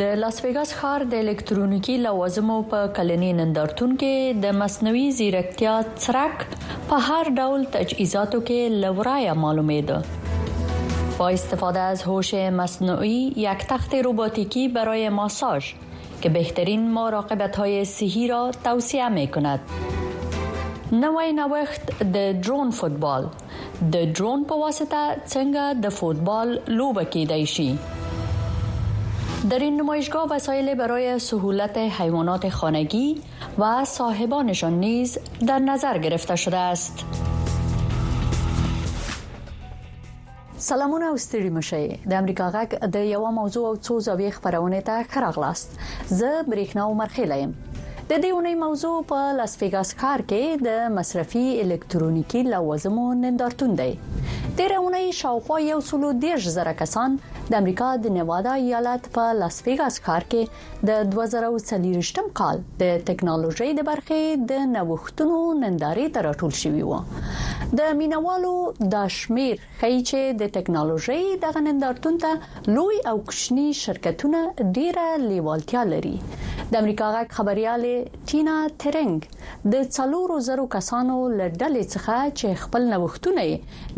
د لاس ویګاس ښار د الکترونیکی لوازمو په کلنی نندارتون کې د مصنوعي ځیرکتیا څرک په هر ډول تجهیزاتو کې لورایا معلومېده با استفاده از هوش مصنوعی یک تخت روباتیکی برای ماساژ که بهترین مراقبت های صحی را توصیه می کند. نوی نوښت د درون فوتبال د درون په واسطه څنګه د فوتبال لوبه کیدای شي در این نمایشگاه وسایل برای سهولت حیوانات خانگی و صاحبانشان نیز در نظر گرفته شده است سلامونه او ستړي مشي د امریکا غږ د یو موضوع او څو زاویې خبرونه ته خراغلاست زه برېښنا عمر خیلایم د دې ونې موضوع په لاس ویګاس ښار کې د مصرفي الکترونیکی لوازمو نندارتون دی تیرونه شاوخوا یو سلو دیش زره کسان د امریکا د نوادا ایالت په لاس ویګاس ښار کې د دوه زره او څلوېښتم کال د ټکنالوژۍ د برخې د نوښتونو نندارې ته راټول شوي وو د مینوالو دا شمیر ښیي چې د ټکنالوژۍ دغه نندارتون ته لوی او کوچني شرکتونه ډیره لیوالتیا لري د امریکا غږ خبرياله ټینا ترنګ د څلورو زرو کسانو له ډلې څخه چې خپل نوښتونه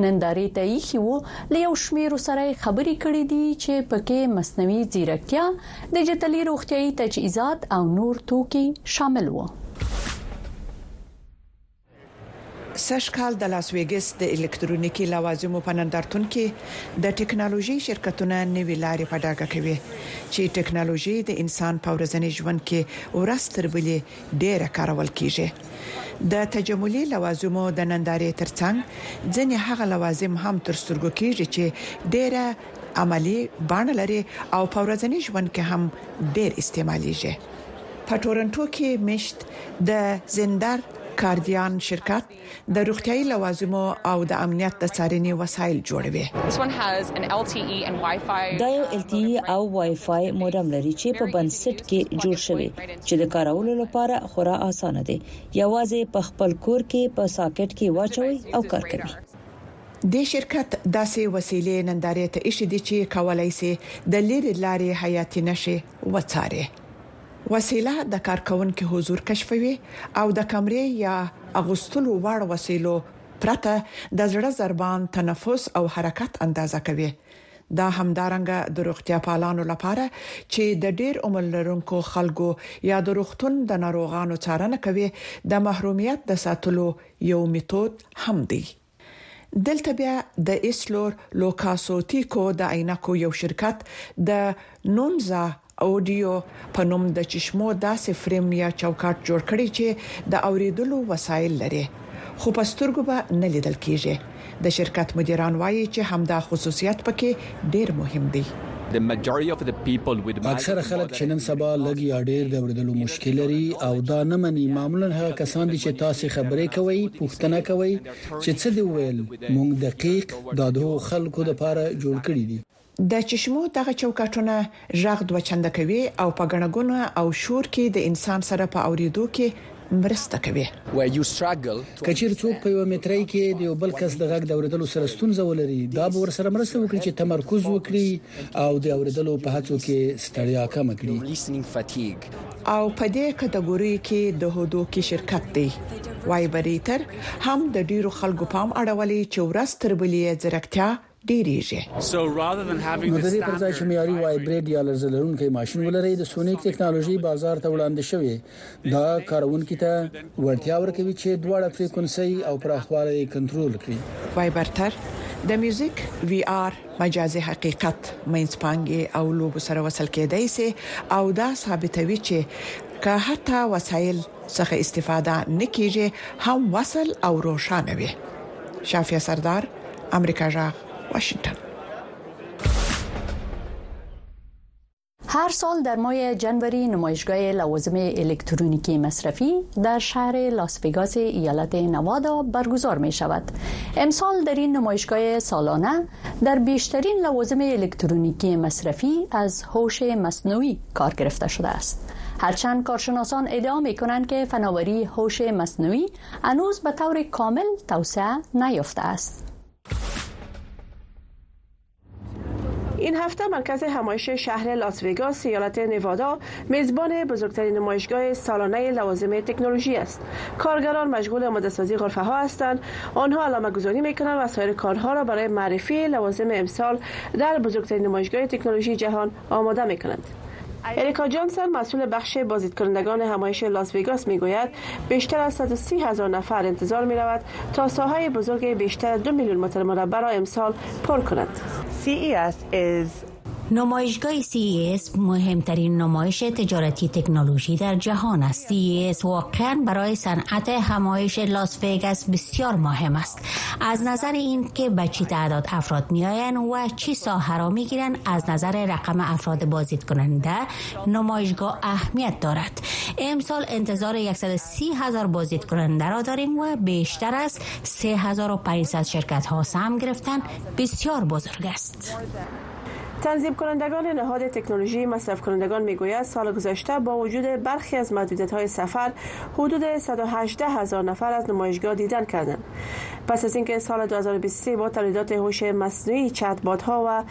نندارې ته ایښي وو له یو شمیر سره خبرې کړې دي چې پکې مصنوعي ځیرکتیا ډیجیټلي روغتيايي تجهیزات او نور توکي شامل وو. سږ کال د لاس ویګس د الکترونیکي لوازمو په نندارتون کې د ټیکنالوژي شرکتونه نوي لارې په ډاګه کوي چې ټیکنالوژي د انسان په ورځني ژوند کې ورځ تر بلې ډیره کارول کیږي. د تجملي لوازمو د نندارې ترڅنګ ځینې هغه لوازم هم تر سترګو کیږي چې ډیره عملي بڼه لري او په ورځني ژوند کې هم ډېر استعمالیږي. په ټورنټو کې میشت د زیندر کاردیان شرکت د روغتیايي لوازمو او د امنیت د څارنې وسایل جوړوي. دا یو ال ټي ای او وای فای مودم لري چې په بنسټ کې جوړ شوی چې د کارولو لپاره خورا اسانه دی، یوازې یې په خپل کور کې په ساکټ کې واچوي او کار کوي. دې شرکت داسې وسیلې نندارې ته ایښې دي چې کولای شي د لیرې لارې حیاتي نښې وڅاري. وسیله د کارکوونکي حضور کشفوي او د کمرې یا اغوستلو وړ وسیلو پرته د زړه ضربان، تنفس او حرکت اندازه کوي. دا همدارنګه د روغتیاپالانو لپاره چې د ډېر عمر لرونکو خلکو یا د روغتون د ناروغانو څارنه کوي، د محرومیت د ساتلو یو میتود هم دی. دلته بیا د ایسلور لوکاسو تیکو د عینکو یو شرکت د نونزا اوډیو په نوم د چشمو داسې فریم یا چوکاټ جوړ کړی چې د اوریدلو وسایل لري خو په سترګو به نه لیدل کیږي د شرکت مدیران وایي چې همدا خصوصیت پکې ډیر مهم دی. اکثره خلک چې نن سبا لږ یا ډیر د اوریدلو مشکل لري او دا نه مني معمولا هغه کسان دي چې تاسو خبرې کوي پوښتنه کوي چې څه دې وویل موږ دقیق دادو خلکو لپاره جوړ کړی دی. د چشمو دغه چوکاټونه ږغ دوه چنده کوي او په ګڼه ګونه او شور کې د انسان سره په اورېدو کې مرسته کوي. که چېر څوک په یوه میترۍ کې د یو بل کس د غږ د اورېدلو سره ستونزه ولري، دا به ورسره مرسته وکړي چې تمرکز وکړي او د اورېدلو په هڅو کې ستړیا کمه کړي. او په دې کتګوریو کې د هودوکي شرکت دی وایبریتر هم د ډېرو خلکو پام اړولی چې ورځ تر بلې یې ځیرکتیا، ډیریږي. نو د دې پر ځای چې معیاري وایبریډ یا لړزه لرونکی ماشین ولرئ، د سونیک ټیکنالوژي بازار ته وړاندې شوې. دا کاروونکي ته وړتیا ورکوي چې دواړه فریکونسۍ او پراخوالی یې کنترول کړي. وایبرتر د میوزیک، وي آر، مجازي حقیقت، مینځپانګې او لوبو سره وصل کیدای شي او دا ثابتوي چې که حتی وسایل، څخه استفاده نه کیږی هم وصل او روښانه وی شافیه سردار امریکا ږغ واشنګټن. هر سال در ماه جنوری نمایشگاه لوازم الکترونیکی مصرفی در شهر لاس وگاس ایالت نوادا برگزار می شود امسال در این نمایشگاه سالانه در بیشترین لوازم الکترونیکی مصرفی از هوش مصنوعی کار گرفته شده است. هرچند کارشناسان ادعا می کنند که فناوری هوش مصنوعی هنوز به طور کامل توسعه نیافته است. این هفته مرکز همایش شهر لاس وگاس ایالت نوادا میزبان بزرگترین نمایشگاه سالانه لوازم تکنولوژی است کارگران مشغول آماده سازی غرفه ها هستند آنها علامه گذاری می و سایر کارها را برای معرفی لوازم امسال در بزرگترین نمایشگاه تکنولوژی جهان آماده می اریکا جانسن مسئول بخش بازدیدکنندگان همایش لاس وگاس میگوید بیشتر از 130 هزار نفر انتظار می رود تا ساحه بزرگ بیشتر دو میلیون متر مربع را امسال پر کند CES is نمایشگاه CES مهمترین نمایش تجارتی تکنولوژی در جهان است. CES واقعا برای صنعت همایش لاس وگاس بسیار مهم است. از نظر این که به چی تعداد افراد میآیند و چی ساحه را میگیرند از نظر رقم افراد بازدید کننده نمایشگاه اهمیت دارد. امسال انتظار 130 هزار بازدید کننده را داریم و بیشتر از 3500 شرکت ها سهم گرفتن بسیار بزرگ است. تنظیم کنندگان نهاد تکنولوژی مصرف کنندگان میگوید سال گذشته با وجود برخی از محدودیت های سفر حدود 118 هزار نفر از نمایشگاه دیدن کردند پس از اینکه سال 2023 با تولیدات هوش مصنوعی بات ها و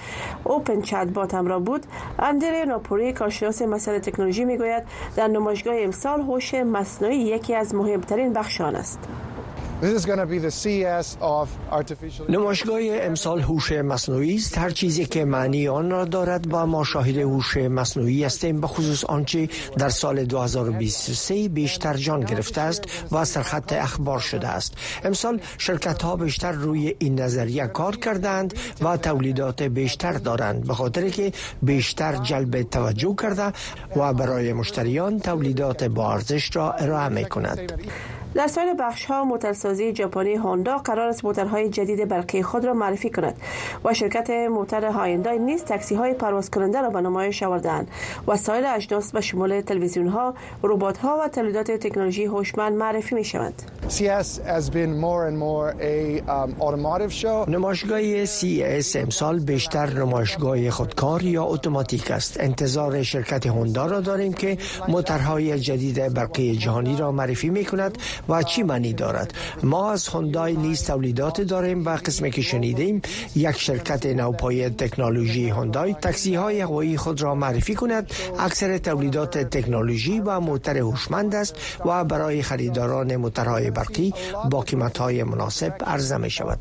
اوپن بات همراه بود اندر ناپوری کارشناس مسائل تکنولوژی میگوید در نمایشگاه امسال هوش مصنوعی یکی از مهمترین بخش آن است نمایشگاه امسال هوش مصنوعی است هر چیزی که معنی آن را دارد با ما شاهد هوش مصنوعی هستیم به خصوص آنچه در سال 2023 بیشتر جان گرفته است و سرخط اخبار شده است امسال شرکت ها بیشتر روی این نظریه کار کردند و تولیدات بیشتر دارند به خاطر که بیشتر جلب توجه کرده و برای مشتریان تولیدات با را ارائه می کند در سایر بخش ها سازی ژاپنی هوندا قرار است موتورهای جدید برقی خود را معرفی کند و شرکت موتور هایندای نیز تاکسی های پرواز کننده را به نمایش آوردند وسایل اجناس به شمول تلویزیون ها ربات ها و تولیدات تکنولوژی هوشمند معرفی می شود um, نمایشگاه CES امسال بیشتر نمایشگاه خودکار یا اتوماتیک است انتظار شرکت هوندا را داریم که موتورهای جدید برقی جهانی را معرفی می کند و چی معنی دارد ما از هوندای نیز تولیدات داریم و قسمی که شنیدیم یک شرکت نوپای تکنولوژی هوندای تاکسی های هوایی خود را معرفی کند اکثر تولیدات تکنولوژی و موتر هوشمند است و برای خریداران موترهای برقی با قیمت های مناسب عرضه می شود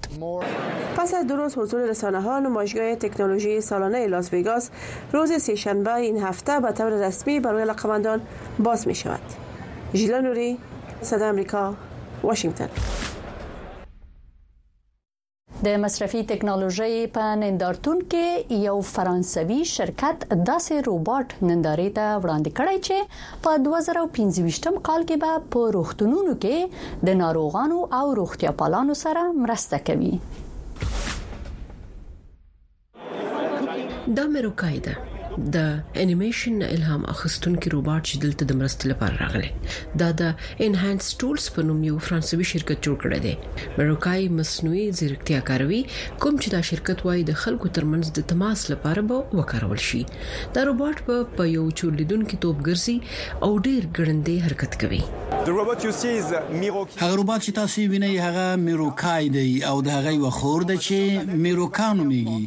پس از دو روز حضور رسانه ها نمایشگاه تکنولوژی سالانه لاس ویگاس روز شنبه این هفته به طور رسمی برای لقمندان باز می شود جیلا نوری صدا واشنگتن د مصرفي ټکنالوژۍ په نندارتون کې یو فرانسوي شرکت داسې روبوټ نندارې ته وړاندې کړی چې په 2025م کال کې به په روغتونونو کې د ناروغانو او روغتیاپالانو سره مرسته کوي. دا مروکای ده د انیمیشن نه الهام اخستونکي روباټ چې دلته د مرستې لپاره راغلی دا د انهانس ټولز په نوم یو فرانسوي شرکت جوړ کړی دی مروکای مصنوعي ځیرکتیا کاروي کوم چې دا شرکت وايي د خلکو ترمنځ د تماس لپاره به وکارول شي دا روباټ په یو چورلیدونکو توپ ګرځي او ډېر ګړندی حرکت کوي. هغه روبات چې تاسو یې وینئ هغه میروکای دی او د هغه یوه خور ده چې میروکا نومېږي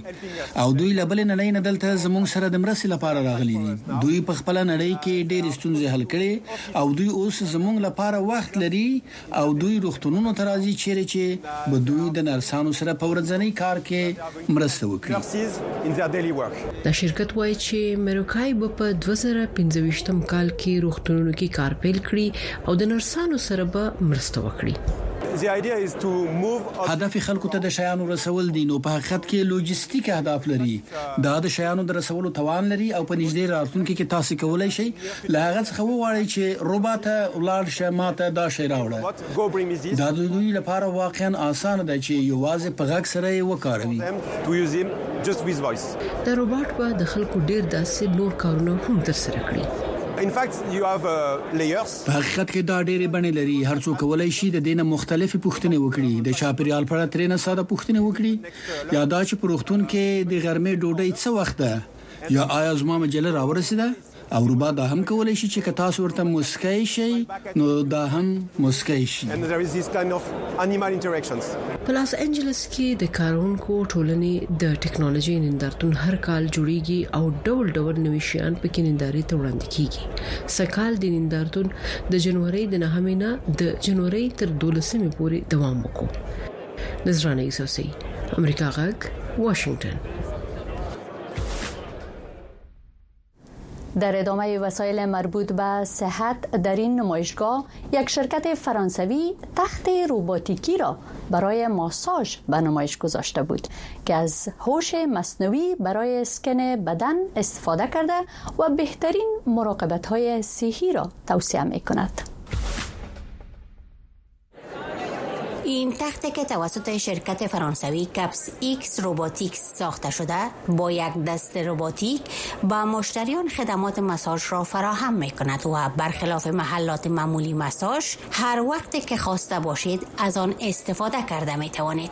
او دوی له بلې نړۍ نه دلته زموږ سره د مرستې لپاره راغلي دي. دوی په خپله نړۍ کې ډېرې ستونزې حل کړې او دوی اوس زموږ لپاره وخت لري او دوی روغتونونو ته راځي چیرې چې به دوی د نرسانو سره په ورځنۍ کار کې مرسته وکړي. دا شرکت وايي چې میروکای به په دوه زره پنځه ویشت کال کې روغتونونو کې کار پیل کړي او د نرسانو سره به مرسته وکړي. هدف یې خلکو ته د شیانو رسول دي نو په حقیقت کې لوجستیک اهداف لري. دا د شیانو د رسولو توان لري او په نږدې راتلونکي کې تاسې کولای شئ له هغه څخه وغواړئ چې روبا ته ولاړ شه ما ته دا شی راوړه. دا د دوی لپاره واقعاً اسانه ده چې یوازې په غږ سره یې وکاروي. دا روباټ به د خلکو ډېر داسې نور کارونه هم ترسره کړي. په حقیقت کې دا ډېرې بڼې لري، هر څوک کولای شي د دې نه مختلفې پوښتنې وکړي، د چاپېریال په اړه ترېنه ساده پوښتنې وکړي یا دا چې په روغتون کې د غرمې ډوډۍ څه وخت ده؟ یا آیا زما مجله راورسېده؟ اروپا دا هم کولی شي چې که تاسو ورته موسکی شئ نو دا هم موسکی شي. په لاس انجلس کې د کارونکو ټولنې د ټیکنالوژۍ نندارتون هر کال جوړیږي او ډول ډول نوي شیان پکې نندارې ته وړاندې کیږي. سږکال دې نندارتون د جنوري د نهمې نه د جنوري تر دولسمې پورې دوام وکړ. نذرانه یوسفزۍ امریکا غږ واشنګټن در ادامه وسایل مربوط به صحت در این نمایشگاه یک شرکت فرانسوی تخت روباتیکی را برای ماساژ به نمایش گذاشته بود که از هوش مصنوعی برای اسکن بدن استفاده کرده و بهترین مراقبت های صحی را توصیه می کند. این تخته که توسط شرکت فرانسوی کپس ایکس روباتیکس ساخته شده با یک دست روباتیک با مشتریان خدمات مساژ را فراهم می کند و برخلاف محلات معمولی مساژ هر وقت که خواسته باشید از آن استفاده کرده می توانید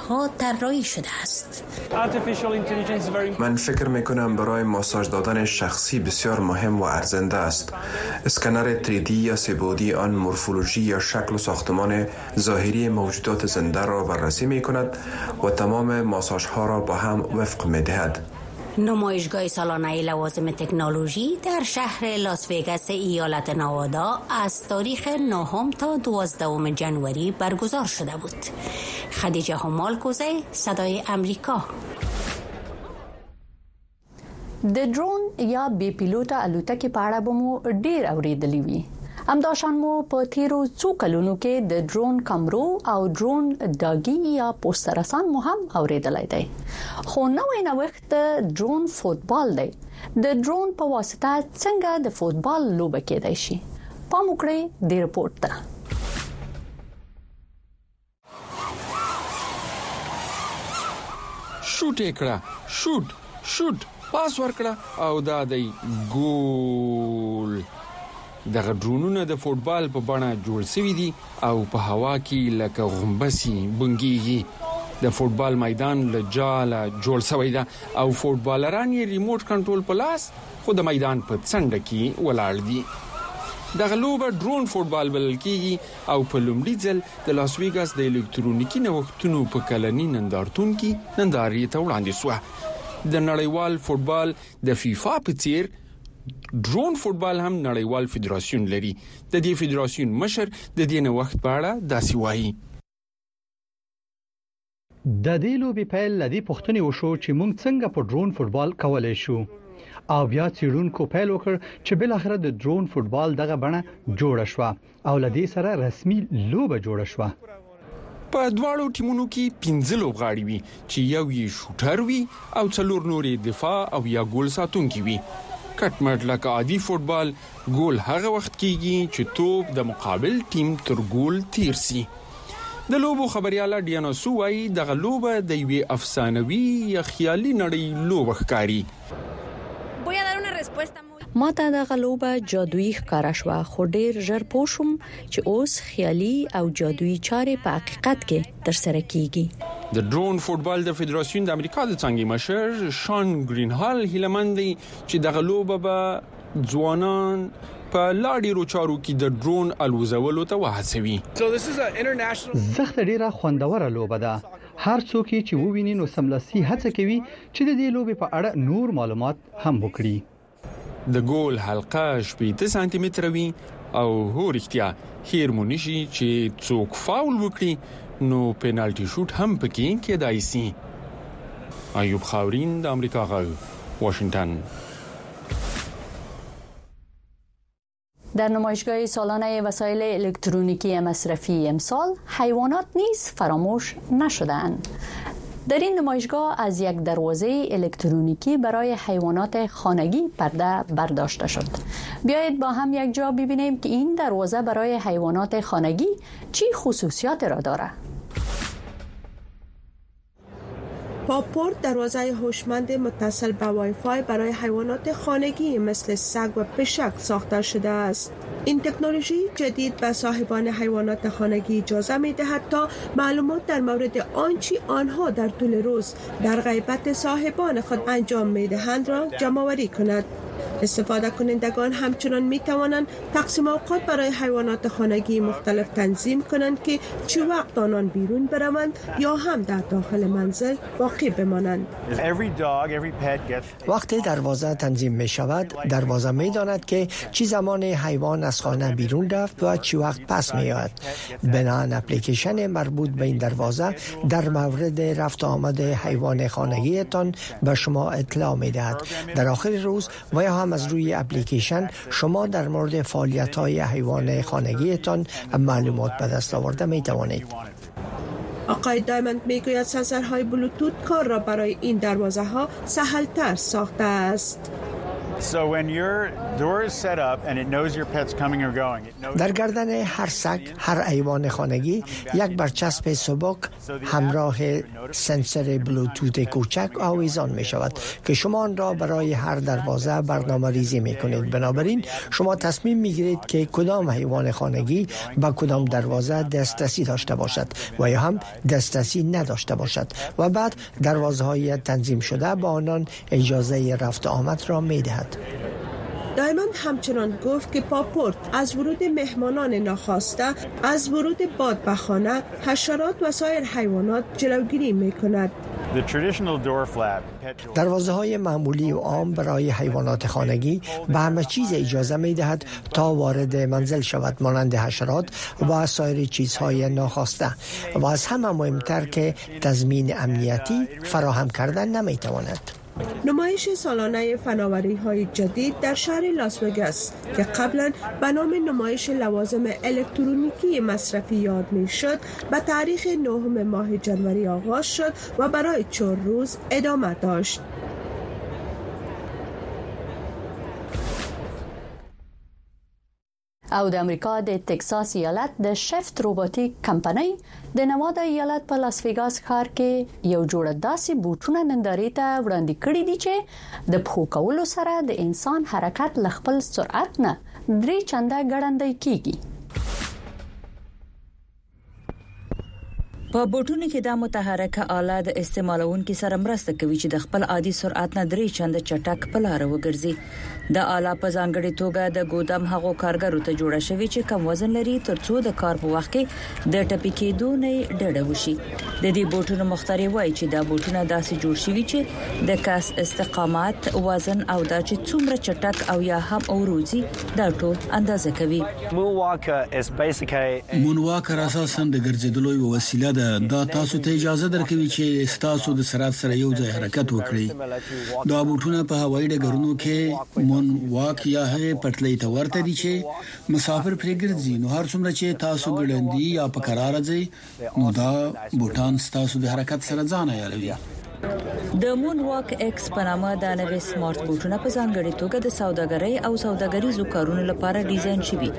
ها طراحی شده است من فکر می کنم برای ماساژ دادن شخصی بسیار مهم و ارزنده است اسکنر تریدی یا سبودی آن مورفولوژی یا شکل و ساختمان ظاهری موجودات زنده را بررسی می کند و تمام ماساژ ها را با هم وفق می دهد نمایشگاه سالانه لوازم تکنولوژی در شهر لاس ویگاس ایالت نوادا از تاریخ نهم تا دوازدهم جنوری برگزار شده بود خدیجه همال کوزه صدای امریکا د ډرون یا بې پیلوټه الوتکې په اړه به مو ډیر اوریدلی وي همداشان مو په تیرو څو کلونو کې د ډرون کمرو او ډرون داګي یا پوسټرسان مو هم اوریدلای دی خو نوې نوښت د ډرون فوتبال دی د ډرون په واسطه څنګه د فوتبال لوبه کېدای شي پام وکړئ د رپورت ته شوټ یې کړه شوټ شوټ پاس ورکړه او دا دی ګول دغه ډرونونه د فوټبال په بڼه جوړ شوي دي او په هوا کې لکه غومبسي بنګيږي د فوټبال میدان له جاله جوړ شوی ده او فوټبالران یې ریموټ کنټرول په لاس خو د میدان په څنډه کې ولاړ دي دغه لوبه ډرون فوټبال بلل کیږي او په لومړي ځل د لاس ویګاس د الکترونیکي نوښتونو په کلني نندارتون کې نندارې ته وړاندې شوه. د نړیوال فوټبال د فیفا په څیر ډرون فوټبال هم نړیوال فدراسیون لري. د دې فدراسیون مشر د دې نوښت په اړه داسې وایي. د دې لوبي پیل لدی پښتنې وشو چې مونږ څنګه په ډرون فوټبال کولای شو او بیا چیرونکو پیل وکړ چې بل اخر د ډرون فوټبال دغه بڼه جوړ شو او لدی سره رسمي لوبه جوړ شو په دواړو ټیمونو کې 15 لوبغاړي وي چې یو یې شوټر وي او څلور نورې دفاع او یا ګول ساتونکي وي کټمټ لکه عادي فوټبال ګول هغه وخت کیږي چې توپ د مقابل ټیم تر ګول تیر سي. د لوبو خبریاله ډیانا سو وایي دغه لوبه د یوې افسانوي یا خیالي نړۍ لوبه ښکاري. ما ته دغه لوبه جادويي ښکاره شوه خو ډیر ژر پوه شوم چې اوس خیالي او جادويي چارې په حقیقت کې تر سره کیږي. د ډرون فوټبال د فدراسیون د امریکا د څانګې مشر شان ګرینهال هیله من دی چې دغه لوبه به ځوانان په لا ډېرو چارو کې د ډرون الوزولو ته وهڅوي. زښته ډېره خوندوره لوبه ده. هر څوک یې چې وویني نو سملاسي هڅه کوي چې د دې لوبې په اړه نور معلومات هم وکړي. د ګول حلقه شپېته سانتي متره وي او هو رښتیا هېر مو نه شي چې څوک فاول وکړي نو پېنالټي شوټ هم پکې کېدای شي. ایوب خاورین د امریکا غږ واشنګټن. در نمایشگاه سالانه وسایل الکترونیکی مصرفی امسال حیوانات نیز فراموش نشدند در این نمایشگاه از یک دروازه الکترونیکی برای حیوانات خانگی پرده برداشته شد بیایید با هم یک جا ببینیم که این دروازه برای حیوانات خانگی چی خصوصیات را دارد پاپورت دروازه هوشمند متصل به وای برای حیوانات خانگی مثل سگ و پشک ساخته شده است این تکنولوژی جدید به صاحبان حیوانات خانگی اجازه می دهد تا معلومات در مورد آنچی آنها در طول روز در غیبت صاحبان خود انجام می دهند را جمعآوری کند استفاده کنندگان همچنان می توانند تقسیم اوقات برای حیوانات خانگی مختلف تنظیم کنند که چه وقت آنان بیرون بروند یا هم در داخل منزل باقی بمانند وقتی دروازه تنظیم می شود دروازه می داند که چی زمان حیوان از خانه بیرون رفت و چی وقت پس می آید بنان اپلیکیشن مربوط به این دروازه در مورد رفت آمد حیوان خانگیتان به شما اطلاع می دهد در آخر روز و یا هم از روی اپلیکیشن شما در مورد فعالیت های حیوان خانگیتان معلومات به دست آورده می توانید. آقای دایموند گوید سنسرهای بلوتوت کار را برای این دروازه ها تر ساخته است. در گردن هر سگ، هر ایوان خانگی یک برچسب سبک همراه سنسر بلوتوت کوچک آویزان می شود که شما آن را برای هر دروازه برنامه ریزی می کنید بنابراین شما تصمیم می گیرید که کدام حیوان خانگی با کدام دروازه دسترسی داشته باشد و یا هم دسترسی نداشته باشد و بعد دروازه های تنظیم شده با آنان اجازه رفت آمد را می دهد داد همچنان گفت که پاپورت از ورود مهمانان ناخواسته از ورود باد خانه، حشرات و سایر حیوانات جلوگیری می کند دروازه های معمولی و عام برای حیوانات خانگی به همه چیز اجازه می دهد تا وارد منزل شود مانند حشرات و سایر چیزهای ناخواسته و از همه مهمتر که تضمین امنیتی فراهم کردن نمی تواند نمایش سالانه فناوری های جدید در شهر لاس وگاس که قبلا به نام نمایش لوازم الکترونیکی مصرفی یاد می شد به تاریخ نهم ماه جنوری آغاز شد و برای چهار روز ادامه داشت او د امریکا د تکساس ایالت د شفت روبوتیک کمپنۍ د نوادا ایالت په لاس ویګاس ښار کې یو جوړ داسې بوټونه نندارې ته وړاندې کړي دي چې د پښو کولو سره د انسان حرکت ل خپل سرعت نه درې چنده ګړندۍ کیږي په بوټونو کې دا متحرکه اله د استعمالونکو سره مرسته کوي چې د خپل عادي سرعت نه درې چنده چټک په لار وګرځي دا اله په ځانګړي توګه د ګودام هغو کارګرو ته جوړه شوې چې کم وزن لري ترڅو د کار په وخت کې د ټپي کېدو نه ډډه وشي د دې بوټونو مخترع وایي چې دا بوټونه داسې جوړ شوي چې د کس استقامت وزن او دا چې څومره چټک او یا هم اوروزي دا ټول اندازه کوي مونواکر اساسا د ګرځیدلو یو وسیله ده دا تاسو ته اجازه درکوي چې تاسو د سرعت سره یو ځای حرکت وکړي دا بوټونه په هوایي ډګرونو کې مون واک یا هغه پټلۍ ته ورته دي چې مسافر پرې ګرځي نو هر څومره چې تاسو ګړندي یا په قرار ځي نو دا بوټان ستاسو د حرکت سره ځان عیاروي. د مون واک ایکس په نامه دا نوي سمارټ بوټونه په ځانګړي توګه د سوداګرۍ او سوداګریزو کارونو لپاره ډیزاین شوي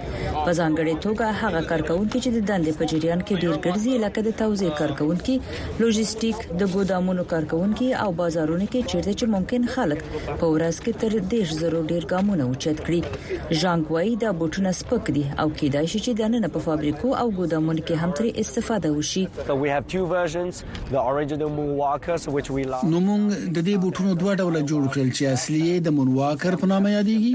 په ځانګړي توګه هغه کارکونکو چې د دندې په جریان کې ډیر ګرځي لکه د توزیع کارکونکو لوجستیک د ګودامونو کارکونکو او بازارونو کې چیرته چې ممکن خلک په ورځ کې تر 10 زرو ډیر ګامونه اوچت کړي ژانګ وایي دا بوټونه سپک دي او کېدای شي چې د نن په فابریکو او ګودامونو کې هم ترې استفاده وشي نو موږ د دې بوټونو دوه ډوله جوړ کړل چې اصلي یې د مون واکر په نامه یادېږي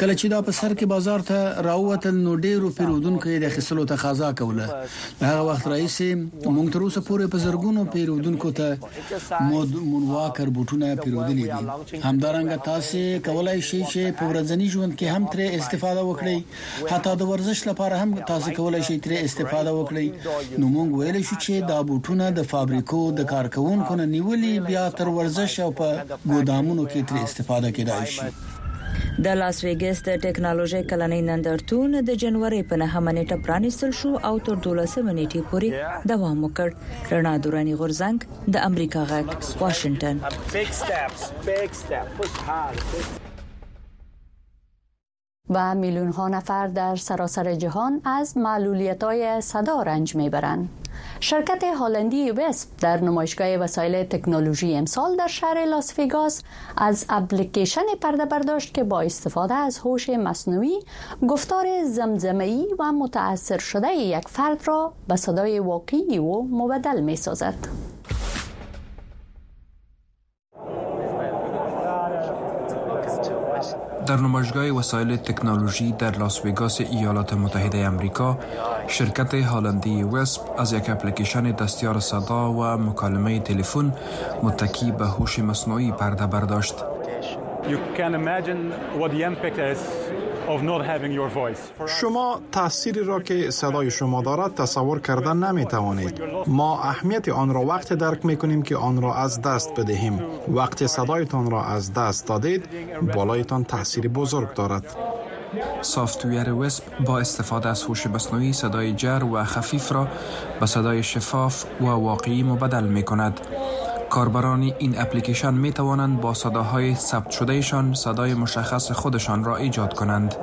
کله چې دا په سر کې بازار ته راووتل نو ډیرو پیرودونکو یې د اخیستلو تقاضا کوله له هغه وخت راهیسې موږ تر اوسه پورې په زرګونو پیرودونکو ته مونواک ربوټونه پیرودلي دي همدارنګه تاسو کولای شئ چې په ورځني ژوند کې هم ترې استفاده وکړئ حتی د ورزش لپاره هم تاسو کولای شئ ترې استفاده وکړئ نو مونږ ویلی شو چې دا بوټونه د فابریکو د کارکونکو نه نیولي بیا تر ورزش او په ګودامونو کې ترې استفاده کیدای شي د لاس ویګس د ټکنالوژي کلنۍ نندارتون د جنوري په 9مه نیټه پرانیستل شو او تر 12مه نیټې پورې دوام وکړ رڼا دوراني غورزنګ د امریکا غږ واشنگټن و میلیون ها نفر در سراسر جهان از معلولیت های صدا رنج میبرند شرکت هالندی ویسپ در نمایشگاه وسایل تکنولوژی امسال در شهر لاس ویگاس از اپلیکیشن پرده برداشت که با استفاده از هوش مصنوعی گفتار زمزمه‌ای و متاثر شده یک فرد را به صدای واقعی او مبدل می سازد. در نمایشگاه وسایل تکنولوژی در لاس وگاس ایالات متحده امریکا شرکت هالندی وسپ از یک اپلیکیشن دستیار صدا و مکالمه تلفن متکی به هوش مصنوعی پرده برداشت شما تأثیری را که صدای شما دارد تصور کردن نمی توانید. ما اهمیت آن را وقت درک می کنیم که آن را از دست بدهیم. وقتی صدایتان را از دست دادید، بالایتان تأثیر بزرگ دارد. سافتویر وسپ با استفاده از هوش مصنوعی صدای جر و خفیف را به صدای شفاف و واقعی مبدل می کند. کاربران این اپلیکیشن می توانند با صداهای ثبت شدهشان صدای مشخص خودشان را ایجاد کنند.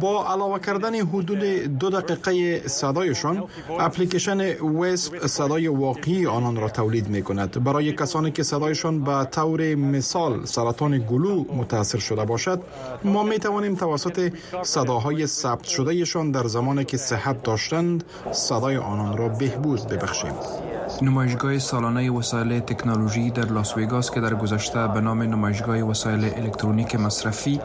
با علاوه کردن حدود دو دقیقه صدایشان اپلیکیشن ویسپ صدای واقعی آنان را تولید می کند برای کسانی که صدایشان به طور مثال سرطان گلو متاثر شده باشد ما می توانیم توسط صداهای ثبت شدهشان در زمانی که صحت داشتند صدای آنان را بهبود ببخشیم نمایشگاه سالانه وسایل تکنولوژی در لاس ویگاس که در گذشته به نام نمایشگاه وسایل الکترونیک مصرفی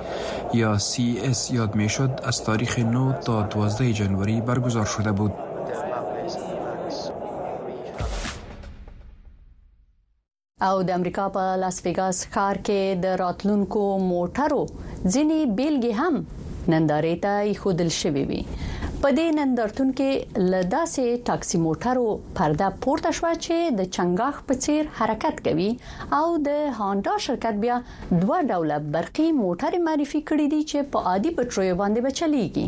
یا سی مجلس یاد می شد از تاریخ 9 تا 12 جنوری برگزار شده بود. او د امریکا په لاس ویګاس ښار کې د راتلونکو موټرو ځینې بیلګې هم نندارې ته ایښودل شوې وي په دې نندارتون کې لداسې ټاکسي موټرو پرده پورته شو چې د چنګاخ په څیر حرکت کوي او د هاندا شرکت بیا دوه ډوله برقي موټر معرفي کړې دي چې په عادي بټریو باندې بچليږي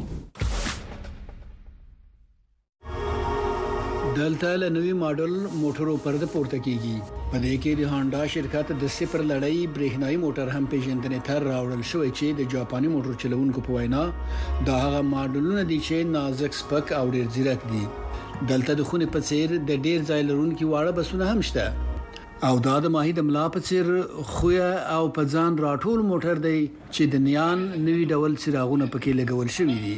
دلته له نوي ماډل موټرو پرده پورته کیږي په دې کې د هانډا شرکت د سپر لړۍ برېښنايي موټر هم پیژندنې ته راوړل شوی چې د جاپاني موټر چلوونکو په وینا دا هغه ماډلونه دي چې نازک سپک او ډېر ځیرک دي دلته د خونې په څیر د ډېر ځای لرونکي واړه بسونه هم شته او دا د ماهي د ملا په څیر خویا او په ځان راټول موټر دی چې د نیان نوي ډول څراغونه په کې لګول شوي دي.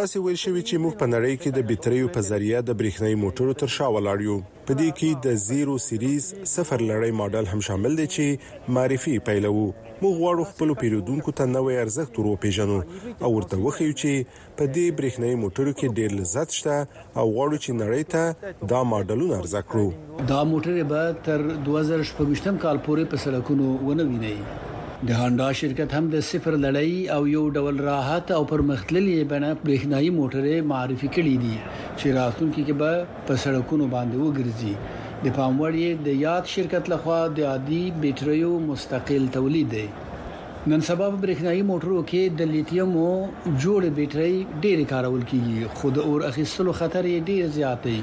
داسې ویل شوي چې موږ په نړۍ کې د بیتریو په ذریعه د برېښنايي موټرو تر شا ولاړ یو. په دې کې د زیرو سیریز، صفر لړۍ، ماډل هم شامل دی چې معرفي یې پیلوو. موږ غواړو خپلو پیرودونکو ته نوی ارزښت ور وپېژنو او ورته وښیو چې په دې برېښنايي موټرو کې ډېر لذت شته او غواړو چې نړۍ ته دا ماډلونه عرضه کړو. دا موټرې به تر دوه زره شپږ ویشت کال پورې په سړکونو ونه وینئ. د هانډا شرکت هم د صفر لړۍ او یو ډول راحت او پرمختللې بڼه برېښنايي موټرې معرفي کړې دي چې راتلونکي کې به په سړکونو باندې وګرځي. د پام وړ یې د یاد شرکت لخوا د عادي بېټریو مستقل تولید دی. نن سبا په برېښنايي موټرو کې د لیتیمو جوړې بیټرۍ ډېرې کارول کېږي، خو د اور اخیستلو خطر یې ډېر زیات دی.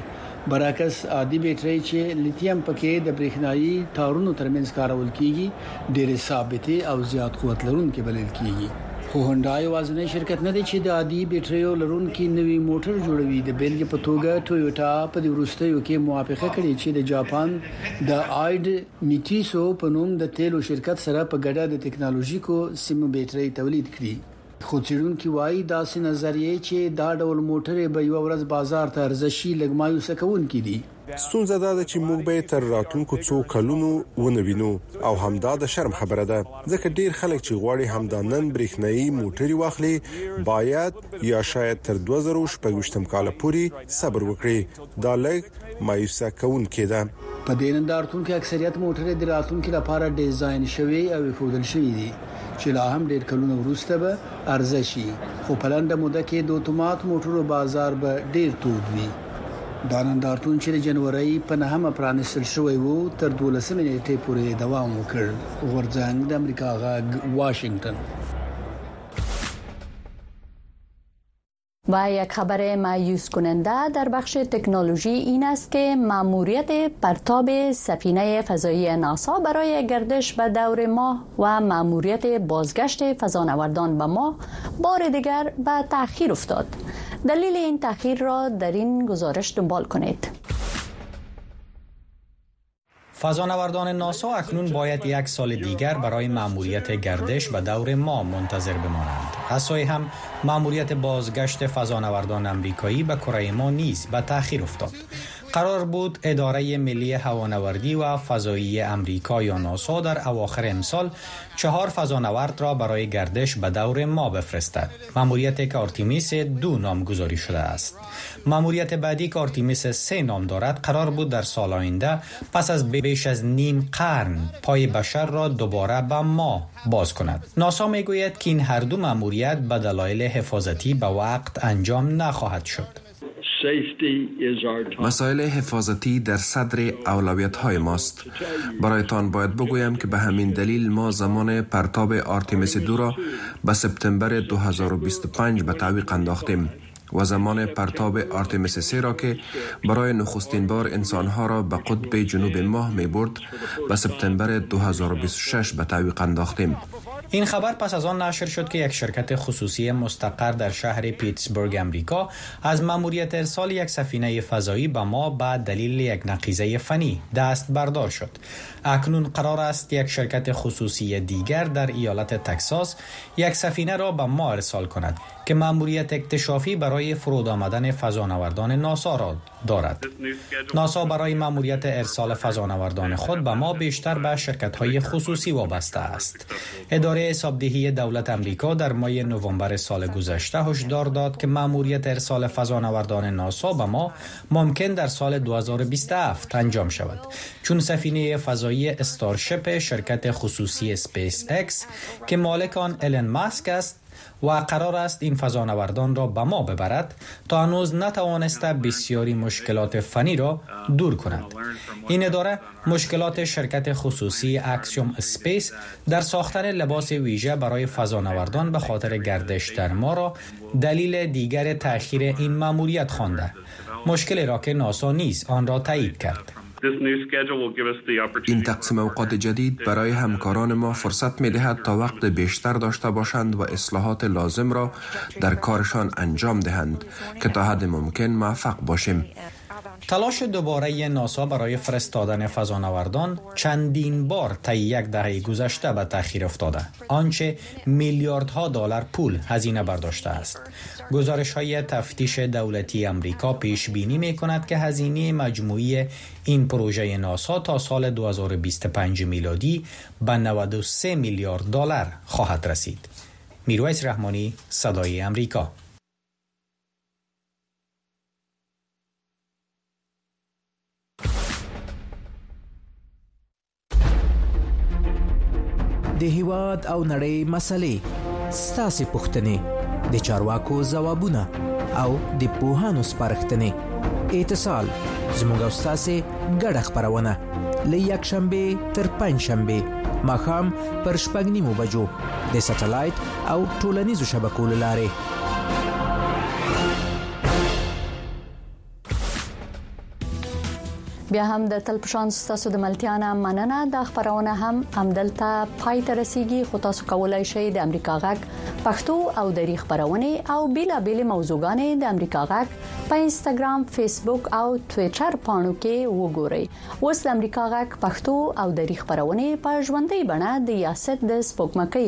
برعکس، عادي بیټرۍ چې لیتیم پکې د برېښنايي تارونو ترمنځ کارول کېږي، ډېرې ثابتې او زیات قوت لرونکې بلل کېږي. خو هونډا یوازینی شرکت نه دی چې د عادي بیټریو لرونکي نوي موټر جوړوي. د بېلګې په توګه، ټویوټا په دې وروستیو کې موافقه کړې چې د جاپان د آیډ، میتیسو په نوم د تېلو شرکت سره په ګډه د تکنالوژیکو سیمو بېټرۍ تولید کړي، خو څېړونکي وايي، داسې نظریې چې دا ډول موټرې به یوه ورځ بازار ته عرضه شي، لږ مایوسه کوونکې دي. ستونزه دا ده چې موږ به یې تر راتلونکو څو کلونو ونه وینو او همدا د شرم خبره ده، ځکه ډېر خلک چې غواړي همدا نن برېښنايي موټرې واخلي، باید یا شاید تر دوه زره او شپږ ویشت کال پورې صبر وکړي، دا لږ مایوسه کوونکې ده. په دې نندارتون کې اکثریت موټرې د راتلونکي لپاره ډیزاین شوې او ایښودل شوې دي چې لا هم ډیر کلونه وروسته به عرضه شي خو په لنډه موده کې دوتومات موټرو بازار به ډیر تود وي. دا نندارتون چې د جنورۍ په نهمه پرانیستل شوی و تر دولسمې نیټې پورې یې دوام وکړ. غورځنګ، د امریکا غږ، واشنګټن. و یک خبر مایوس کننده در بخش تکنولوژی این است که ماموریت پرتاب سفینه فضایی ناسا برای گردش به دور ماه و ماموریت بازگشت فضانوردان به ماه بار دیگر به تاخیر افتاد. دلیل این تاخیر را در این گزارش دنبال کنید فضانوردان ناسا اکنون باید یک سال دیگر برای ماموریت گردش و دور ما منتظر بمانند. سوی هم ماموریت بازگشت فضانوردان امریکایی به کره ما نیز به تاخیر افتاد. قرار بود اداره ملی هوانوردی و فضایی امریکا یا ناسا در اواخر امسال چهار فضانورد را برای گردش به دور ما بفرستد مموریت که دو دو نامگذاری شده است مموریت بعدی که سه نام دارد قرار بود در سال آینده پس از بیش از نیم قرن پای بشر را دوباره به ما باز کند ناسا میگوید که این هر دو مموریت به دلایل حفاظتی به وقت انجام نخواهد شد مسائل حفاظتی در صدر اولویت های ماست برای تان باید بگویم که به همین دلیل ما زمان پرتاب آرتیمیس دو را به سپتامبر 2025 به تعویق انداختیم و زمان پرتاب آرتمیس سی را که برای نخستین بار انسانها را به قطب جنوب ماه می برد به سپتامبر 2026 به تعویق انداختیم این خبر پس از آن نشر شد که یک شرکت خصوصی مستقر در شهر پیتسبرگ امریکا از مأموریت ارسال یک سفینه فضایی به ما به دلیل یک نقیزه فنی دست بردار شد اکنون قرار است یک شرکت خصوصی دیگر در ایالت تکساس یک سفینه را به ما ارسال کند که ماموریت اکتشافی برای فرود آمدن فضانوردان ناسا را دارد. ناسا برای ماموریت ارسال فضانوردان خود به ما بیشتر به شرکت های خصوصی وابسته است. اداره حسابدهی دولت امریکا در ماه نوامبر سال گذشته هشدار داد که ماموریت ارسال فضانوردان ناسا به ما ممکن در سال 2027 انجام شود چون سفینه فضایی استارشپ شرکت خصوصی سپیس اکس که مالک آن الن ماسک است و قرار است این فضانوردان را به ما ببرد تا هنوز نتوانسته بسیاری مشکلات فنی را دور کند این اداره مشکلات شرکت خصوصی اکسیوم اسپیس در ساختن لباس ویژه برای فضانوردان به خاطر گردش در ما را دلیل دیگر تاخیر این ماموریت خوانده مشکلی را که ناسا نیز آن را تایید کرد این تقسیم اوقات جدید برای همکاران ما فرصت می دهد تا وقت بیشتر داشته باشند و اصلاحات لازم را در کارشان انجام دهند که تا حد ممکن موفق باشیم. تلاش دوباره ناسا برای فرستادن فضانوردان چندین بار تا یک دهه گذشته به تاخیر افتاده آنچه میلیاردها دلار پول هزینه برداشته است گزارش های تفتیش دولتی امریکا پیش بینی می کند که هزینه مجموعی این پروژه ناسا تا سال 2025 میلادی به 93 میلیارد دلار خواهد رسید میرویس رحمانی صدای امریکا د هیواد او نړۍ مسلې ستاسو پوښتنې د چارواکو ځوابونه او د پوهانو سپارښتنې اتصال زموږ او تاسو ګډه خبرونه لې یک شنبه تر پنځ شنبه مخام پر شپږ نیمو بجو د سټلایټ او ټولنیزو شبکو لاره بیا هم د تل پشان ستاسو د ملتیانا مننه دا خبرونه هم همدلته پای ته رسیدي خو تاسو کولای شئ د امریکا غږ پښتو او دری خبرونه او بیلا بیل موضوعګان د امریکا غږ په انستګرام فیسبوک او ټوئیټر پاڼو کې وګورئ اوس د امریکا غږ پښتو او دری خبرونه په ژوندۍ بڼه د یاست د سپوږمکۍ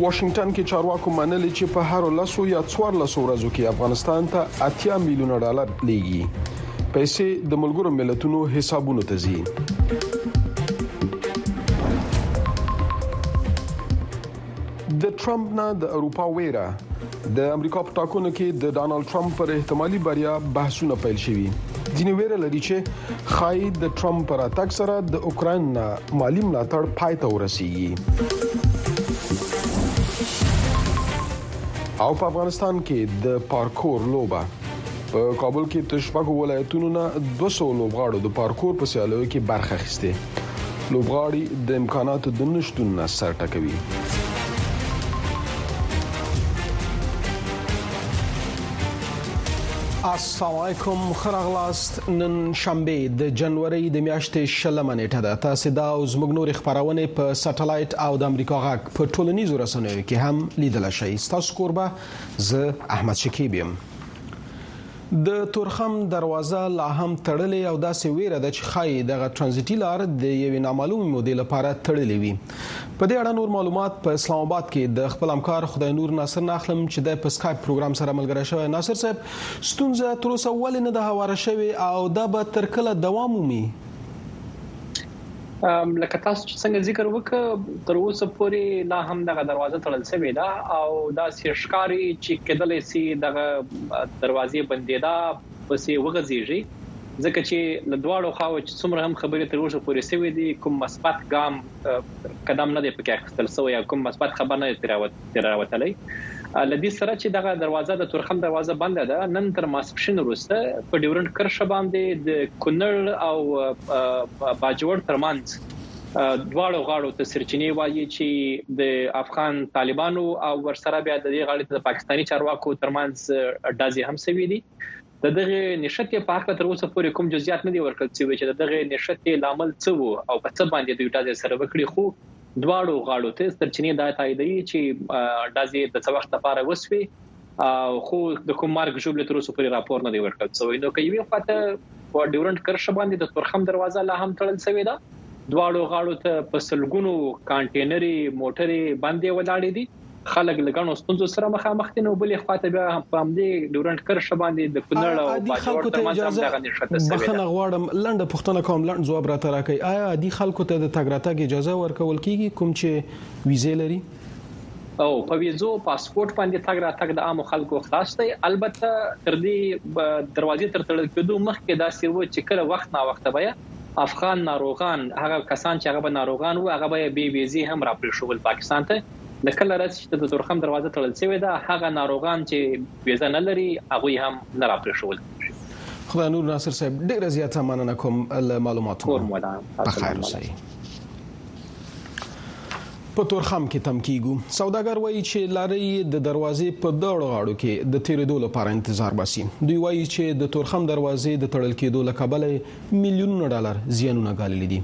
واشنګټن کې چارواکو منلې چې په هرو لسو یا څوارلسو ورځو کې افغانستان ته اتیا میلیونه ډالر لیږي پیسې د ملګرو ملتونو حسابونو ته ځي د ټرمپ نه د اروپا ویره د امریکا په ټاکنو کې د ډانلډ ټرمپ پر احتمالي بریا بحثونه پیل شوي ځینې ویره لري چې خای د ټرمپ پر اتک سره د اوکرين نه مالی ملاتړ پای ته ورسیږي او په افغانستان کې د پارکور لوبه په کابل کې تر شپږو ولایتونو نه 200 لوبغاړو د پارکور په سیالیو کې برخه اخیسته لوبغاړي د امکاناتو د نشتون نه سر ټکوي السلام علیکم خرغلاست نن شنبه د جنوري د میاشتې شلمه نیټه ده تاسو دا او زموږ نور خبرونه په سټلایټ او د امریکا غاک په ټولنیزو رسنیو کې هم لیدل شئ تاسو کوربه زه احمد شکیب یم د تورخم دروازه لا هم تړلې او داسې ویره ده چې ښایي دغه ترانزیټي لار د یوې نامعلومې مودې لپاره تړلې وي په دې اړه نور معلومات په اسلام آباد کې د خپل همکار خدای نور ناصر ناخلم چې د په سکایپ پروګرام سره ملګری شوی ناصر صاحب ستونزه تر اوسه ولې نه ده هواره شوې او دا به تر کله دوام ومي لکه تاسو چې څنګه ذکر وکړ تر اوسه پورې لا هم دغه دروازه تړل شوې ده او دا سې ښکاری چې کېدلې سي دغه دروازې بندیدا پسې وغځيږي ځکه چې له دواړو خواو چې څومره هم خبرې تر اوسه پورې سوي دي کوم مثبت ګام قدم نه دی پکې اخیستل سوی یا کوم مثبت خبر نه دی تراوت تیراوتلی لدی سره چې دغه دروازه د تورخم دروازه بنده ده نن تر ماسپښین وروسته په ډیورنډ کرښه باندې د کونړ او باجوړ ترمنځ دواړو غاړو ته سرچینې وایي چې د افغان طالبانو او ورسره بیا د دې غاړې ته د پاکستاني چارواکو ترمنځ دازې هم سوي دي د دغه نشته په حق تر اوسه پورې کوم جزئیات نه دی ورکړل شوی چې د دغه نشته لامل څه وو او په څه باندې دوی ډزې سره وکړي خو دواړو غاړو ته سرچینې دا تاییدوي چې ډزې د څه وخت لپاره وسوي خو د کوم مارګ جوړ تر اوسه پورې راپور نه دی ورکړل شوی نو کوي وی خاطر په ډیورنډ کرښه باندې د تورخم دروازه لا هم تړل شوې ده دواړو غاړو ته په سلګونو کانټینري موټرې باندې ولاړې دي خلک له ګڼو ستونزو سره مخامخ دي نو بلې خواته بیا په همدې ډورنډ کرښه باندې د کونړ او باجوړ ترمنځ هم دغه نښته سوې ده بخښنه غواړم لنډه پوښتنه کوم لنډ ځواب راته راکړئ آیا عادي خلکو ته د تګ راتګ اجازه ورکول کیږي کوم چې ویزې لري او په ویزو پاسپورت باندې تګ راتګ د عامو خلکو خلاص دی البته تر دې دروازې تر تړل کېدو مخکې دا سی و چې کله وخت نا وخت بیا افغان ناروغان هغه کسان چې هغه به ناروغان وو هغه به بي ویزه هم راپرې شول پاکستان ته له کله راځي چې د تورخم دروازه تړل شوې ده هغه ناروغان چې ویزه نه لري هغه هم نه راپرېښول کیږي خدای نور ناصر صاحب ډیره زیاته مننه کوم له معلوماتو کور مو ده په خیر اوسئ په تورخم کې تم کیګو سوداګر وایي چې لارې د دروازې په دړو غاړو کې د تیرېدو لپاره انتظار باسي دوی وایي چې د تورخم دروازې د تړل کېدو لکبلې میلیونونه ډالر زیانونه غالي دي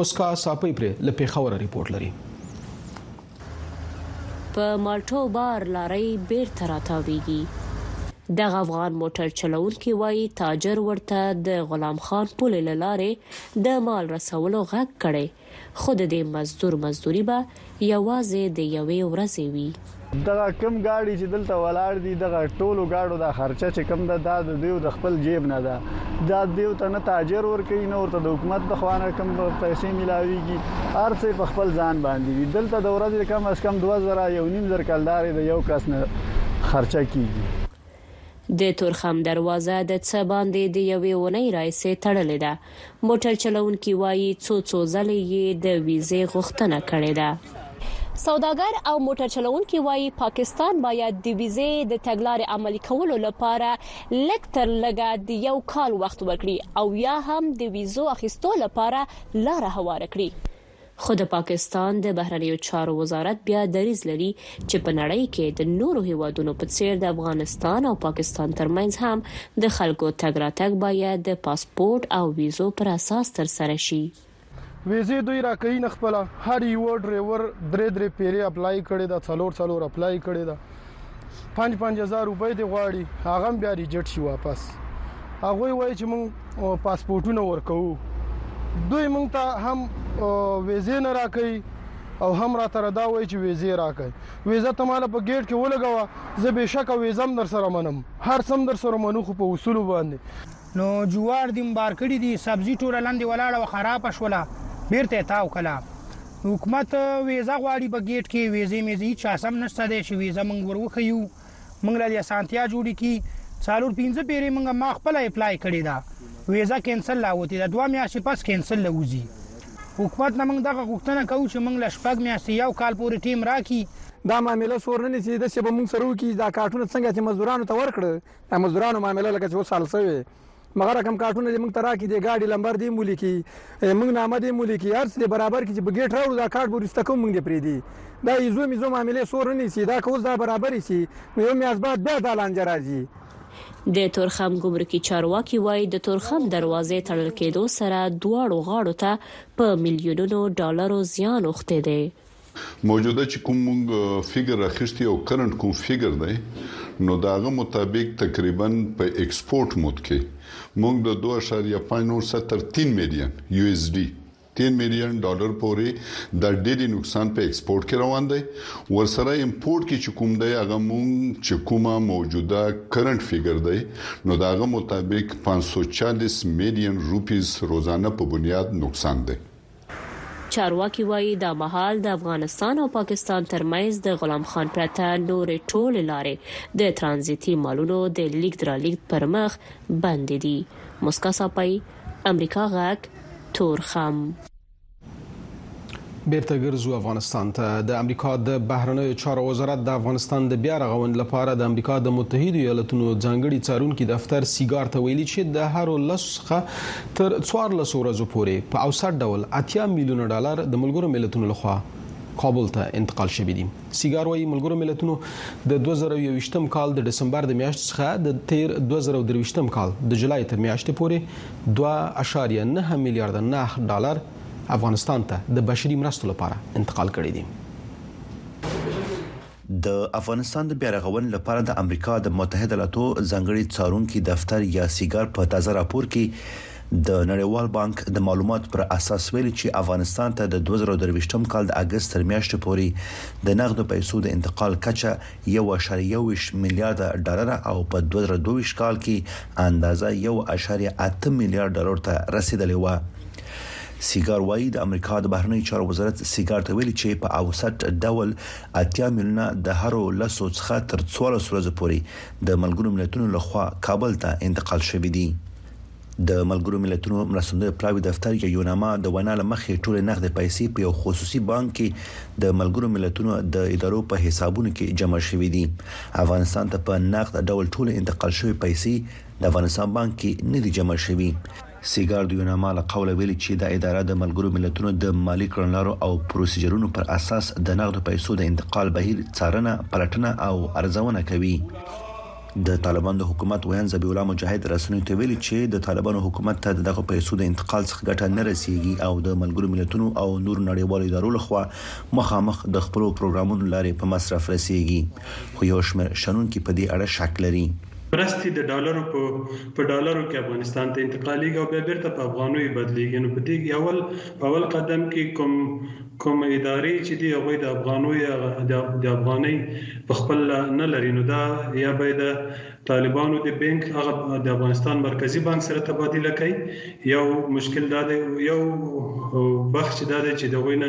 مسکا ساپې پر لپیخور ریپورت لري په مالټو بار لارۍ بېرته راتاوېږي. دغه افغان موټر چلوونکی وايي، تاجر ورته د غلام خان پولې له لارې د مال رسولو غږ کړی، خو د دې مزدور مزدوري به یوازې د یوې ورځې وي. دغه کم ګاډي چې دلته ولاړ دي دغه ټولو ګاډو دا خرچه چې کم ده دا د دیو د خپل جیب نه ده دا دیو ته نه تاجر ور کوي نه ورته د حکومت د خوانه کم پیسې ملاويږي ارڅه په خپل ځان باندې دي دلته د ورځې کم اس کم 2000 یو نیم زر کلدارې د یو کس نه خرچه کیږي د تورخم دروازه د څه باندې د یوې اونۍ راهیسې تړلې ده. موټر چلوونکي وايي، څو څو ځلې یې د ویزې غوښتنه کړې ده. سوداګر او موټر چلوونکي وايي، پاکستان باید د ویزې د تګلارې عملي کولو لپاره لږ تر لږه د یو کال وخت ورکړي او یا هم د ویزو اخیستو لپاره لاره هواره کړي. خو د پاکستان د بهرنیو چارو وزارت بیا دریځ لري چې په نړۍ کې د نورو هېوادونو په څېر د افغانستان او پاکستان ترمنځ هم د خلکو تګ راتګ باید د پاسپورټ او ویزو پر اساس ترسره شي. ویزې دوی راکوي نه خپله، هر یوه ډریور درې درې پېرې اپلای کړې ده، څلور څلور اپلای کړې ده. پنځ پنځ هزار روپۍ دی غواړي هغه بیا ریجټ شي واپس هغه وایي چې مونږ پاسپورتونه ورکوو دوی مونږ ته هم ویزه نه راکړي او هم را تر دا وای چې ویزه راکړي ویزه ته مال په گیټ کې ولګوا زه به شک ویزم در سره منم هر سم در سره منو خو په اصول باندې نو جوار دیم بار کړی دی سبزی ټوله لندې ولاړه و خرابه شوله بیرته یې تاو کله حکومت ویزه غواړي په ګیټ کې ویزې میزې هیڅ اسم نشته دی چې ویزه موږ ور وښیو موږ له اسانتیا جوړې کی څلور پنځه پیرې موږ ما خپل اپلای کړی دا ویزه کینسل لا وتی دا دوه میاشتې پس کینسل لوزي حکومت نه موږ دغه غوښتنه کوو چې موږ له شپږ میاشتې یو کال پورې ټیم راکړي دا معامله سور نه نیسي د څه به موږ سره وکړي دا کارټونه څنګه چې مزدورانو ته ورکړه د مزدورانو معامله لکه چې اوس حل شوې مګر رقم کارټونه دې موږ ته راکړي دې ګاډي لمبر دې مولي کی موږ نامه دې مولي کی هر څه دې برابر کړي چې په ګیټ راوړو دا کارت به وروسته کوم موږ دې پرېږدي دا ایزو میزو معاملې سور نه نیسي دا که اوس دا برابرې شي نو یو میاشت بعد بیا دا لانجه راځي د تورخم ګمرکي چارواکي وایي د تورخم دروازې تړل کېدو سره دواړو غاړو ته په میلیونونو ډالرو زیان اوښتی دی موجوده چې کوم مونږ فیګر راخیشتی او کرنټ کوم فیګر دی نو د هغه مطابق تقریبا په ایکسپورټ مود کې مونږ د 2.593 میلیون یو ایس ډي 3 میلیون ډالر پورې د ډېری نقصان په ایکسپورټ کې روان دی ورسره ایمپورټ کې چې کوم دی هغه مونږ چې کومه موجوده کرنټ فیګر دی نو د هغه مطابق 540 میلیون روپیز روزانه په بنیاد نقصان دی چارواکي وايي، دا مهال د افغانستان او پاکستان ترمنځ د غلام خان پرته نورې ټولې لارې د ترانزیتي مالونو د لیږد رالیږد پرمخ بندې دي. موسکا ساپۍ، امریکا غږ، تورخم. بیرته ګرځو افغانستان ته. د امریکا د بهرنیو چارو وزارت د افغانستان د بیا رغونې لپاره د امریکا د متحدو ایالتونو ځانګړي څارونکي دفتر سیګار ته ویلي چې د هرو لسو څخه تر څوارلسو ورځو پورې په اوسط ډول اتیا میلیونه ډالر د ملګرو ملتونو لخوا کابل ته انتقال شوې دي سیګار وایي ملګرو ملتونو د 2021 کال د دسمبر د میاشتې څخه د تیر 2023 کال د جولای تر میاشتې پورې 2.9 میلیارډ ناخ ډالر افغانستان ته د بشري مرستو لپاره انتقال کړي دي د افغانستان د بیارغونې لپاره د امریکا د متحده ایالاتو ځانګړي څارونکي دفتر یا سیګار په تازه راپور کې د نړیوال بانک د معلوماتو پر اساس ویلي چې افغانستان ته د 2023 کال د اګست تر میاشتې پورې د نغدو پیسو د انتقال کچه 1.21 میلیارد ډالر او په 2022 کال کې اندازه 1.8 میلیارد ډالر ته رسیدلې و سیګار وایي د امریکا د بهرنیو چارو وزارت سیګار ته ویلي چې په اوسط ډول اتیا میلیونه د هرو لسو څخه تر څوارلس ورځو پورې د ملګرو ملتونو له خوا کابل ته انتقال شوي دي. د ملګرو ملتونو مرستندوی پلاوي دفتر یا یوناما د وینا له مخې ټولې نغدې پیسې په یو خصوصي بانک کې د ملګرو ملتونو د ادارو په حسابونو کې جمع شوي دي. افغانستان ته په نغد ډول ټولې انتقال شوې پیسې د افغانستان بانک کې نه دي جمع شوي. سیګار د یوناما له قوله ویلي چې دا اداره د ملګرو ملتونو د مالي کړنلارو او پروسیجرونو پر اساس د نغدو پیسو د انتقال بهیر څارنه، پلټنه او ارزونه کوي. د طالبانو د حکومت ویاند ذبیح الله مجاهد رسنیو ته ویلي چې د طالبانو حکومت ته د دغو پیسو د انتقال څخه ګټه نه رسیږي او د ملګرو ملتونو او نورو نړیوالو ادارو له خوا مخامخ د خپلو پروګرامونو له لارې په مصرف رسیږي خو یو شمېر شنونکي په دې اړه شک لري. مرستي د ډالرو په په ډالرو کې افغانستان ته انتقاليږي او بیا بیرته په افغانیو بدلیږي نو په دې کې اول په اول قدم کې کوم کوم ادارې چې دی هغه د افغانو یا د افغاني په خپل نه لري نو دا یا به د طالبانو د بانک هغه د افغانستان مرکزی بانک سره تبادله کوي یو مشکل دا دی یو بخش دا دی چې د غوینه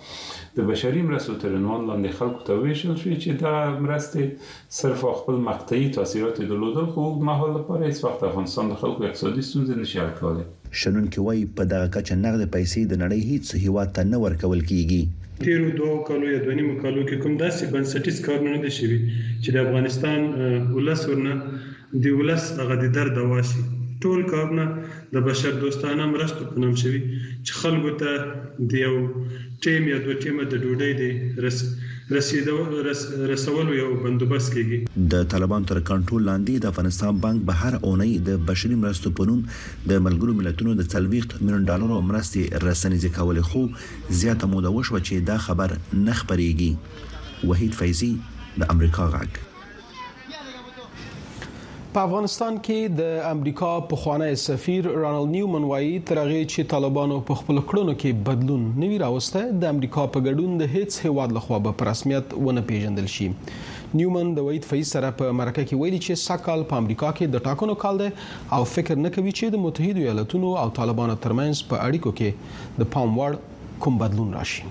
د بشري مرستو تر عنوان لاندې خلکو ته وویشل شوې چې دغه مرستې صرف او خپل مقطعي تاثیرات یې درلودل خو اوږد مهال لپاره هیڅ وخت د افغانستان د خلکو اقتصادي ستونزې نه شي حل کولی. شنونکي وايي، په دغه کچه نغدې پیسې د نړۍ هیڅ هیواد ته نه ورکول کیږي. تیرو دوو کالو یا دوه نیمو کالو کې کوم داسې بنسټیز کارونه نه دي شوي چې د افغانستان ولس ورنه د ولس هغه د درد دوا شي ټول کارونه د بشر دوستانه مرستو په نوم شوي چې خلکو ته د یو ټیم یا دوه ټیمه د ډوډۍ د رس رسولو یو بندوبست کېږي. د طالبانو تر کنټرول لاندې د افغانستان بانک به هره اونۍ د بشري مرستو په نوم د ملګرو ملتونو د څلوېښت میلیون ډالرو مرستې رسنیزې کولې خو زیاته موده وشوه چې دا خبر نه خپرېږي. وحید فیضي، د امریکا غږ. په افغانستان کې د امریکا پخوانی سفیر رانل نیومن وایي تر هغه چې طالبانو په خپل کړنو کې بدلون نوي راوسته د امریکا په ګډون د هیڅ هیواد لخوا به په رسمیت ونه پیژندل شي نیومن د وحید فیض سره په مرکه کې ویلي چې سږکال په امریکا کې د ټاکنو کال دی او فکر نه کوي چې د متحدو ایالتونو او طالبانو ترمنځ په اړیکو کې د پام وړ کوم بدلون راشي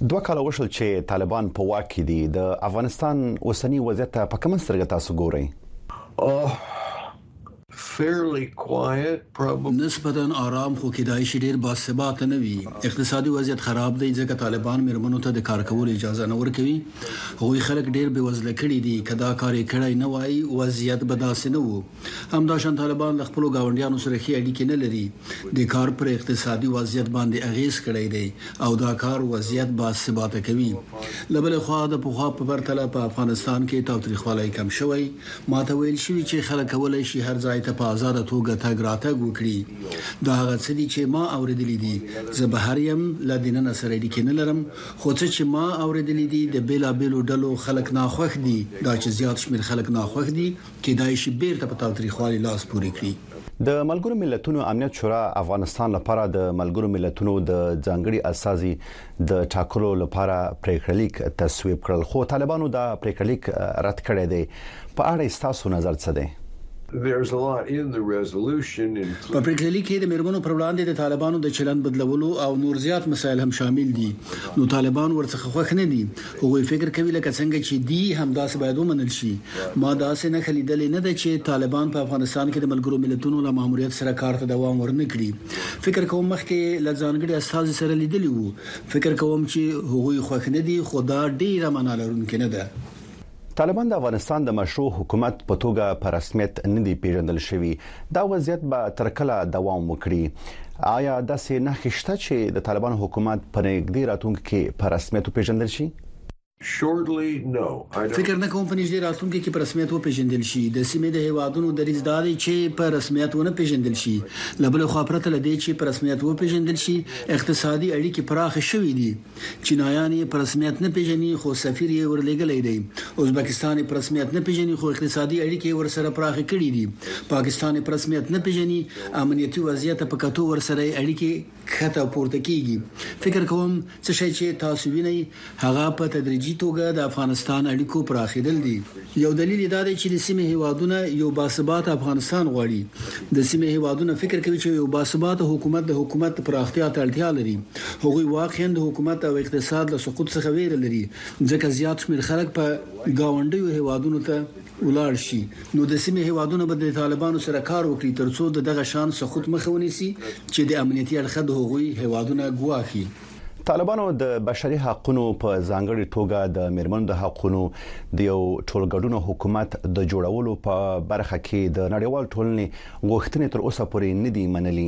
دوه کاله وشول چې طالبان په واک کې دي د افغانستان اوسنی وضعیت په کوم سترګه تاسو ګورئ نسبتا آرام خو کېدای شي ډیر باثبات نه وي اقتصادي وضعیت خراب دی ځکه طالبان مرمنو ته د کار کولو اجازه نه ورکوي هغوی خلک ډیر بې وزله کړي دي کدا کار یې کړای نه وای وضعیت به داسې نه وو همداشان طالبان له خپلو ګاونډیانو سره ښې اړیکې نه لري، دې کار پر اقتصادي وضعیت باندې اغېز کړی دی او دا کار وضعیت باثباته کوي. له بلې خوا د پخوا په پرتله په افغانستان کې تاوتریخوالی کم شوی، ماته ویل شوي چې خلک کولای شي هر ځای ته په ازاده توګه تګ راتګ وکړي. دا هغه څه دي چې ما اورېدلي دي، زه بهر یم، له دننه سره اړیکې نه لرم، خو څه چې ما اورېدلي دي، د بېلابېلو ډلو خلک ناخوښ دي، دا چې زیات شمېر خلک ناخوښ دي، کیدای شي بیرته په تاوتریخوالي لاس پورې کړي. د ملګرو ملتونو امنیت شورا افغانستان لپاره د ملګرو ملتونو د ځانګړي استازي د ټاکلو لپاره پریکړه لیک تصویب کړل خو طالبانو دا پریکړه لیک رد کړی دی په اړه یې ستاسو نظر څه دی؟ په پریکړه لیک کې د میرمنو پر وړاندې د طالبانو د چلند بدلولو او نور زیات مسایل هم شامل دي نو طالبان ورڅخه خوښ نه دي هغوی فکر کوي لکه څنګه چې دي همداسې باید ومنل شي. ما داسې نښه لیدلې نه ده چې طالبان په افغانستان کې د ملګرو ملتونو له ماموریت سره کار ته دوام ورنه کړي. فکر کوم مخکې یې له ځانګړي استازي سره لیدلي وو. فکر کوم چې هغوی خوښ نه دي، خو دا ډېره معنا لرونکې نه ده. طالبان د افغانستان د مشروع حکومت په توګه په رسمیت نه دی پیژندل شوی دا وضعیت به تر کله دوام وکړي آیا د سې نه خشته چې د طالبان حکومت په نږدې راتلونکي کې په رسمیت پیژندل شي فکر نه کوم په نږدې راتلونکي کې په رسمیت وپیژندل شي د سیمې د هیوادونو دریځ دا دی چې په رسمیت ونه پیژندل شي لبل خو پرته لدې چې په رسمیت وپیژندل شي اقتصادي اړیکې پراخ شوې دي چینایان یې په رسمیت نه پېژني، خو سفیر یې ورلېږلی دی. ازبکستان یې په رسمیت نه پېژني، خو اقتصادي اړیکې یې ورسره پراخې کړې دي. پاکستان یې په رسمیت نه پېژني، امنیتي وضعیت په کتو ورسره یې اړیکې کښته او پورته کېږي. فکر کوم، څه شی چې تاسو وینئ، هغه په تدریجي توګه د افغانستان اړیکو پراخېدل دي. یو دلیل یې دا دی چې د سیمې هېوادونه یو باثباته افغانستان غواړي. د سیمې هېوادونه فکر کوي چې یو باثباته حکومت د حکومت پراختیا ته اړتیا لري. هغوی واقعاً د حکومت او اقتصاد له سقوط څخه وېره لري، ځکه زیات شمېر خلک په ګاونډیو هېوادونو ته ولاړ شي. نو د سیمې هېوادونه به د طالبانو سره کار وکړي ترڅو د دغه شان سقوط مخه ونیسي چې د امنیتي اړخه د هغوی هېوادونه ګواښي. طالبانو د بشري حقوقو په ځانګړي توګه د میرمنو د حقوقو د یو ټولګډونو حکومت د جوړولو په برخه کې د نړیوال ټولنې غوښتنې تر اوسه پورې نه دی منلي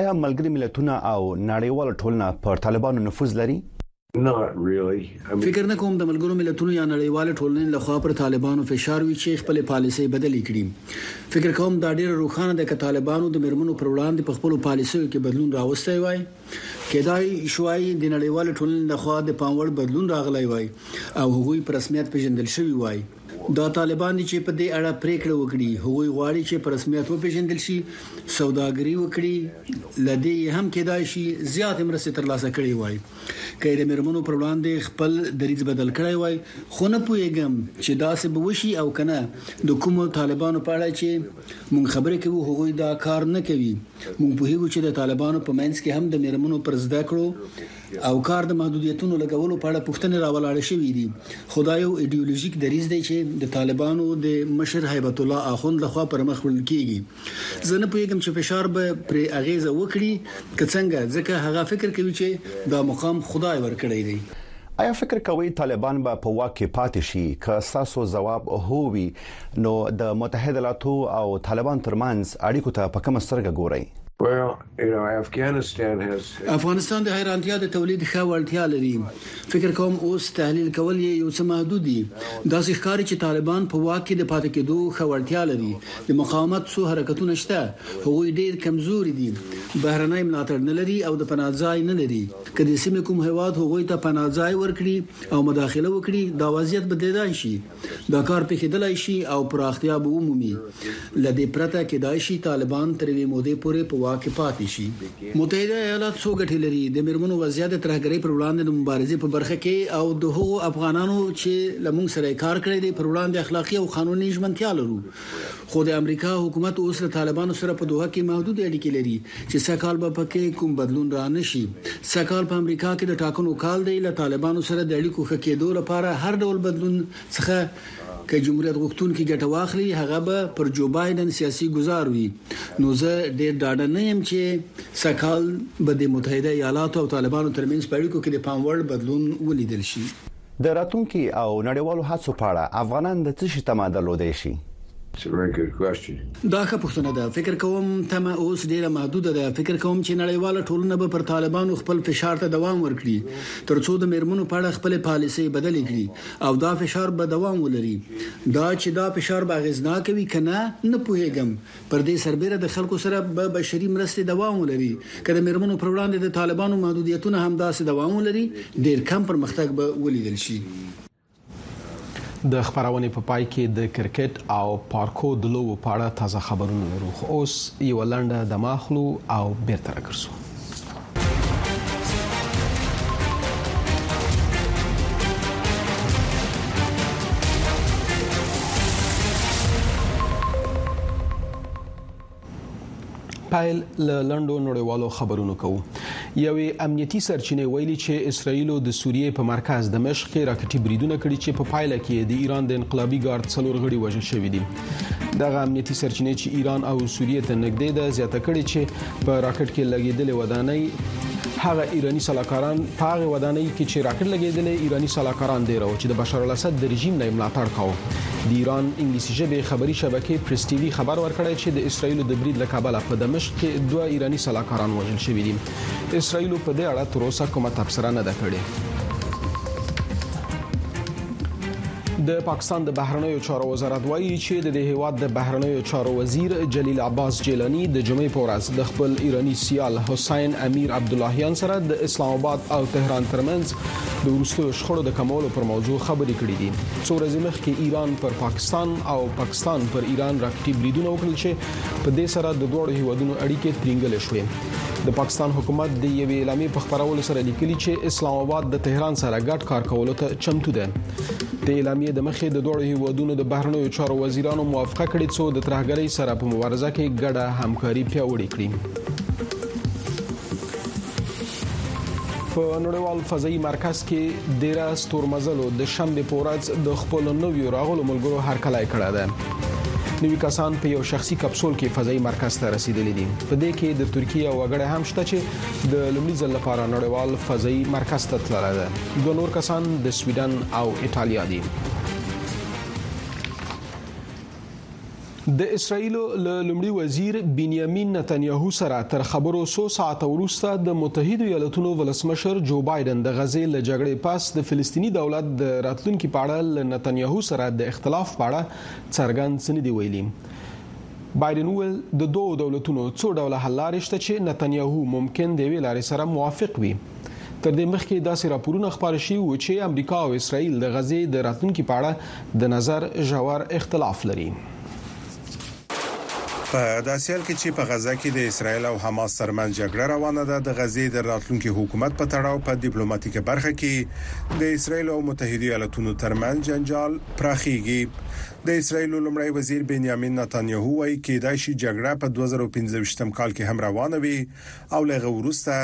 آیا ملګری ملتونه او نړیوال ټولنه پر طالبانو نفوذ لري فکر نه کوم د ملګرو ملتونو یا نړیوال ټولنې لخوا پر طالبانو فشار وی چې خپل پالیسي بدلې کړي فکر کوم دا ډیره روښانه ده چې طالبانو د میرمنو پر وړاندې په خپل پالیسیو کې بدلون راوستي وای کېدای شوای د نړیوالې ټولنې لخوا د پام وړ بدلون راغلی وای او هغوی په رسمیت پیژندل شوي وای. دا طالبان دي چې په دې اړه پریکړه وکړي، هغوی غواړي چې په رسمیت وپیژندل شي، سوداګري وکړي، له دې یې هم کېدای شي زیاتې مرستې ترلاسه کړې وای که یې د میرمنو پر وړاندې خپل دریځ بدل کړی وای، خو نه پوهیږم چې داسې به وشي او کنه، د کومو طالبانو په اړه چې مونږ خبرې کوو هغوی دا کار نه کوي. موږ پوهیږو چې د طالبانو په منځ کې هم د میرمنو پر زده کړو او کار د محدودیتونو لګولو په اړه پوښتنې راولاړې شوې دي خو دا یو ایدئولوژیک دریز دی چې د طالبانو د مشر هیبت الله اخوند لخوا پر مخ وړل کیږي زه نه پوهیږم چې فشار به پر اغیزه وکړي که څنګه ځکه هغه فکر کوي چې دا مقام خدای ورکړی دی آیا فکر کوئ طالبان به په واک کې پاتې شي؟ که ستاسو ځواب هو وي، نو د متحده لاتو او طالبان ترمنځ اړیکو ته په کومه سترګه ګورئ؟ افغانستان د حیرانتیا د تولید ښه وړتیا لري. فکر کوم اوس تحلیل کول یې یو څه محدود دي. داسې ښکاري چې طالبان په واک کې د پاتې کېدو ښه وړتیا لري. د مقاومت څو حرکتونه شته. هغوی ډېر کمزوري دي. بهرنی ملاتړ نه لري او د پناه ځای نه لري. که د سیمې کوم هېواد هغوی ته پناه ځای ورکړي او مداخله وکړي، دا وضعیت بدلېدای شي. دا کار پېښېدلای شي او پراختیا به ومومي، له دې پرته کېدای شي طالبان تر یوې مودې پورې په واک کې پاتې شي. متحده ایالات څو ګټې لري، د مېرمنو وضعیت، د ترهګرۍ پر وړاندې د مبارزې په برخه کې او د هغو افغانانو چې له موږ سره یې کار کړی دی پر وړاندې اخلاقي او قانوني ژمنتیا لرو. خو د امریکا حکومت اوس له طالبانو سره په دوحه کې محدودې اړیکې لري چې سږکال به په کې کوم بدلون را نه شي. سږکال په امریکا کې د ټاکنو کال دی، له طالبانو سره د اړیکو ښه کېدو لپاره هر ډول بدلون څخه که جمهوریت غوښتونکي ګټه واخلي، هغه به پر جو بایډن سیاسي ګوزار وي، نو زه ډېر ډاډه نه یم چې سږکال به د متحده ایالاتو او طالبانو ترمنځ په اړیکو کې د پام وړ بدلون ولیدل شي. د راتلونکي او نړیوالو هڅو په اړه افغانان د څه شي تمه درلودای شي؟ دا ښه پوښتنه ده. فکر کوم تمه اوس ډېره محدوده ده. فکر کوم چې نړیواله ټولنه به پر طالبانو خپل فشار ته دوام ورکړي، تر څو د مېرمنو په اړه خپلې پالیسۍ بدلې کړي او دا فشار به دوام ولري. دا چې دا فشار به اغېزناک وي که نه، نه پوهېږم. پر دې سربېره د خلکو سره به بشري مرستې دوام ولري، که د مېرمنو پر وړاندې د طالبانو محدودیتونه همداسې دوام ولري، ډېر کم پرمختګ به ولیدل شي. د خپرونې په پای کې د کرکټ او پارکو د لوبو په اړه تازه خبرونه لرو، خو اوس یوه لنډه دمه اخلو او بېرته راګرځو. پایل له لندو نړیوالو خبرونو کوو یوې امنیتي سرچینې ویلي چې اسرایل د سوریې په مرکز دمشق کې راکټي بریدونه کړي چې په پایله کې د ایران د انقلابي ګارد څلور غړي وژل شوي دي دغه امنیتي سرچینې چې ایران او سوریه ته نږدې ده زیاته کړې چې په راکټ کې لګیدلې ودانۍ هغه ایرانی سلاکاران په هغه ودانۍ کې چې راکټ لګیدل ایرانی سلاکاران دی راو چې د بشار الاسد د رژیم نه ملاتړ کاوه د ایران انګلیسي ژبه خبري شبکې پریس ټي وي خبر ورکړی چې د اسرایل د برید لکابل په دمشق کې دوه ایرانی سلاکاران وژل شوي دي اسرائیل په دې اړه تر اوسه کومه تبصره نه ده کړې د پاکستان د بهرنیو چارو وزارت وایي چې د دې هیواد د بهرنیو چارو وزیر جلیل عباس جیلانی د جمعې په ورځ د خپل ایرانی سیال حسین امیر عبد اللهیان سره د اسلام آباد او تهران ترمنځ د وروستیو شخړو د کمولو پر موضوع خبرې کړې دي څو ورځې مخکې ایران پر پاکستان او پاکستان پر ایران راکټي بریدونه وکړل چې په دې سره د دوه هیوادونو اړیکې ترنګلې شوې د پاکستان حکومت د یوې اعلامیې په خبرولو سره لیکلي چې اسلام آباد د تهران سره ګډ کار کولو ته چمتو دی د اعلامیې د مخې د دوړو هیوادونو د بهرنیو چارو وزیرانو موافقه کړې څو د ترهګرۍ سره په مبارزه کې ګډه همکاري پیاوړې کړي په نړیوال فضایي مرکز کې ډیره ستورمزلو د شنبه پورز د خپل نویو راغلو ملګرو هرکلای کړه ده نوي کسان په یو شخصي کپسول کې فضایي مرکز ته رسیدلي دي په دې کې د ترکیه وګړی هم شته چې د لومړي ځل لپاره نړیوال فضایي مرکز ته تللی دی دوه نور کسان د سویډن او ایتالیا دي د اسرایل له لمړي وزیر بنیامین نتنیاهو سره تر خبرو سو ساعت وروسته د متحده ایالاتونو ولسمشر جو بایدن د غزې له جګړې پس د فلسطینی دولت د راتلونکو پاړه له نتنیاهو سره د اختلاف په اړه څرګند څه نه دي ویلي. بایډن وویل د دوو دولتونو څو ډوله حل لارې شته چې نتنیاهو ممکن د یوې لارې سره موافق وي. تر دې مخکې داسې راپورونه خپاره شوي وو چې امریکا او اسرائیل د غزې د راتلونکي په اړه د نظر ژور اختلاف لري. په داسې حال کې چې په غزه کې د اسرایل او حماس ترمنځ جګړه روانه ده د غزې د راتلونکي حکومت په تړاو په ډیپلوماټیکه برخه کې د اسرایل او متحده ایالاتونو ترمنځ جنجال پراخیږي د اسرایل لومړی وزیر بنیامین نتانیاهو وایي کېدای شي جګړه په 2025 کال کې هم روانه وي او لغه وروسته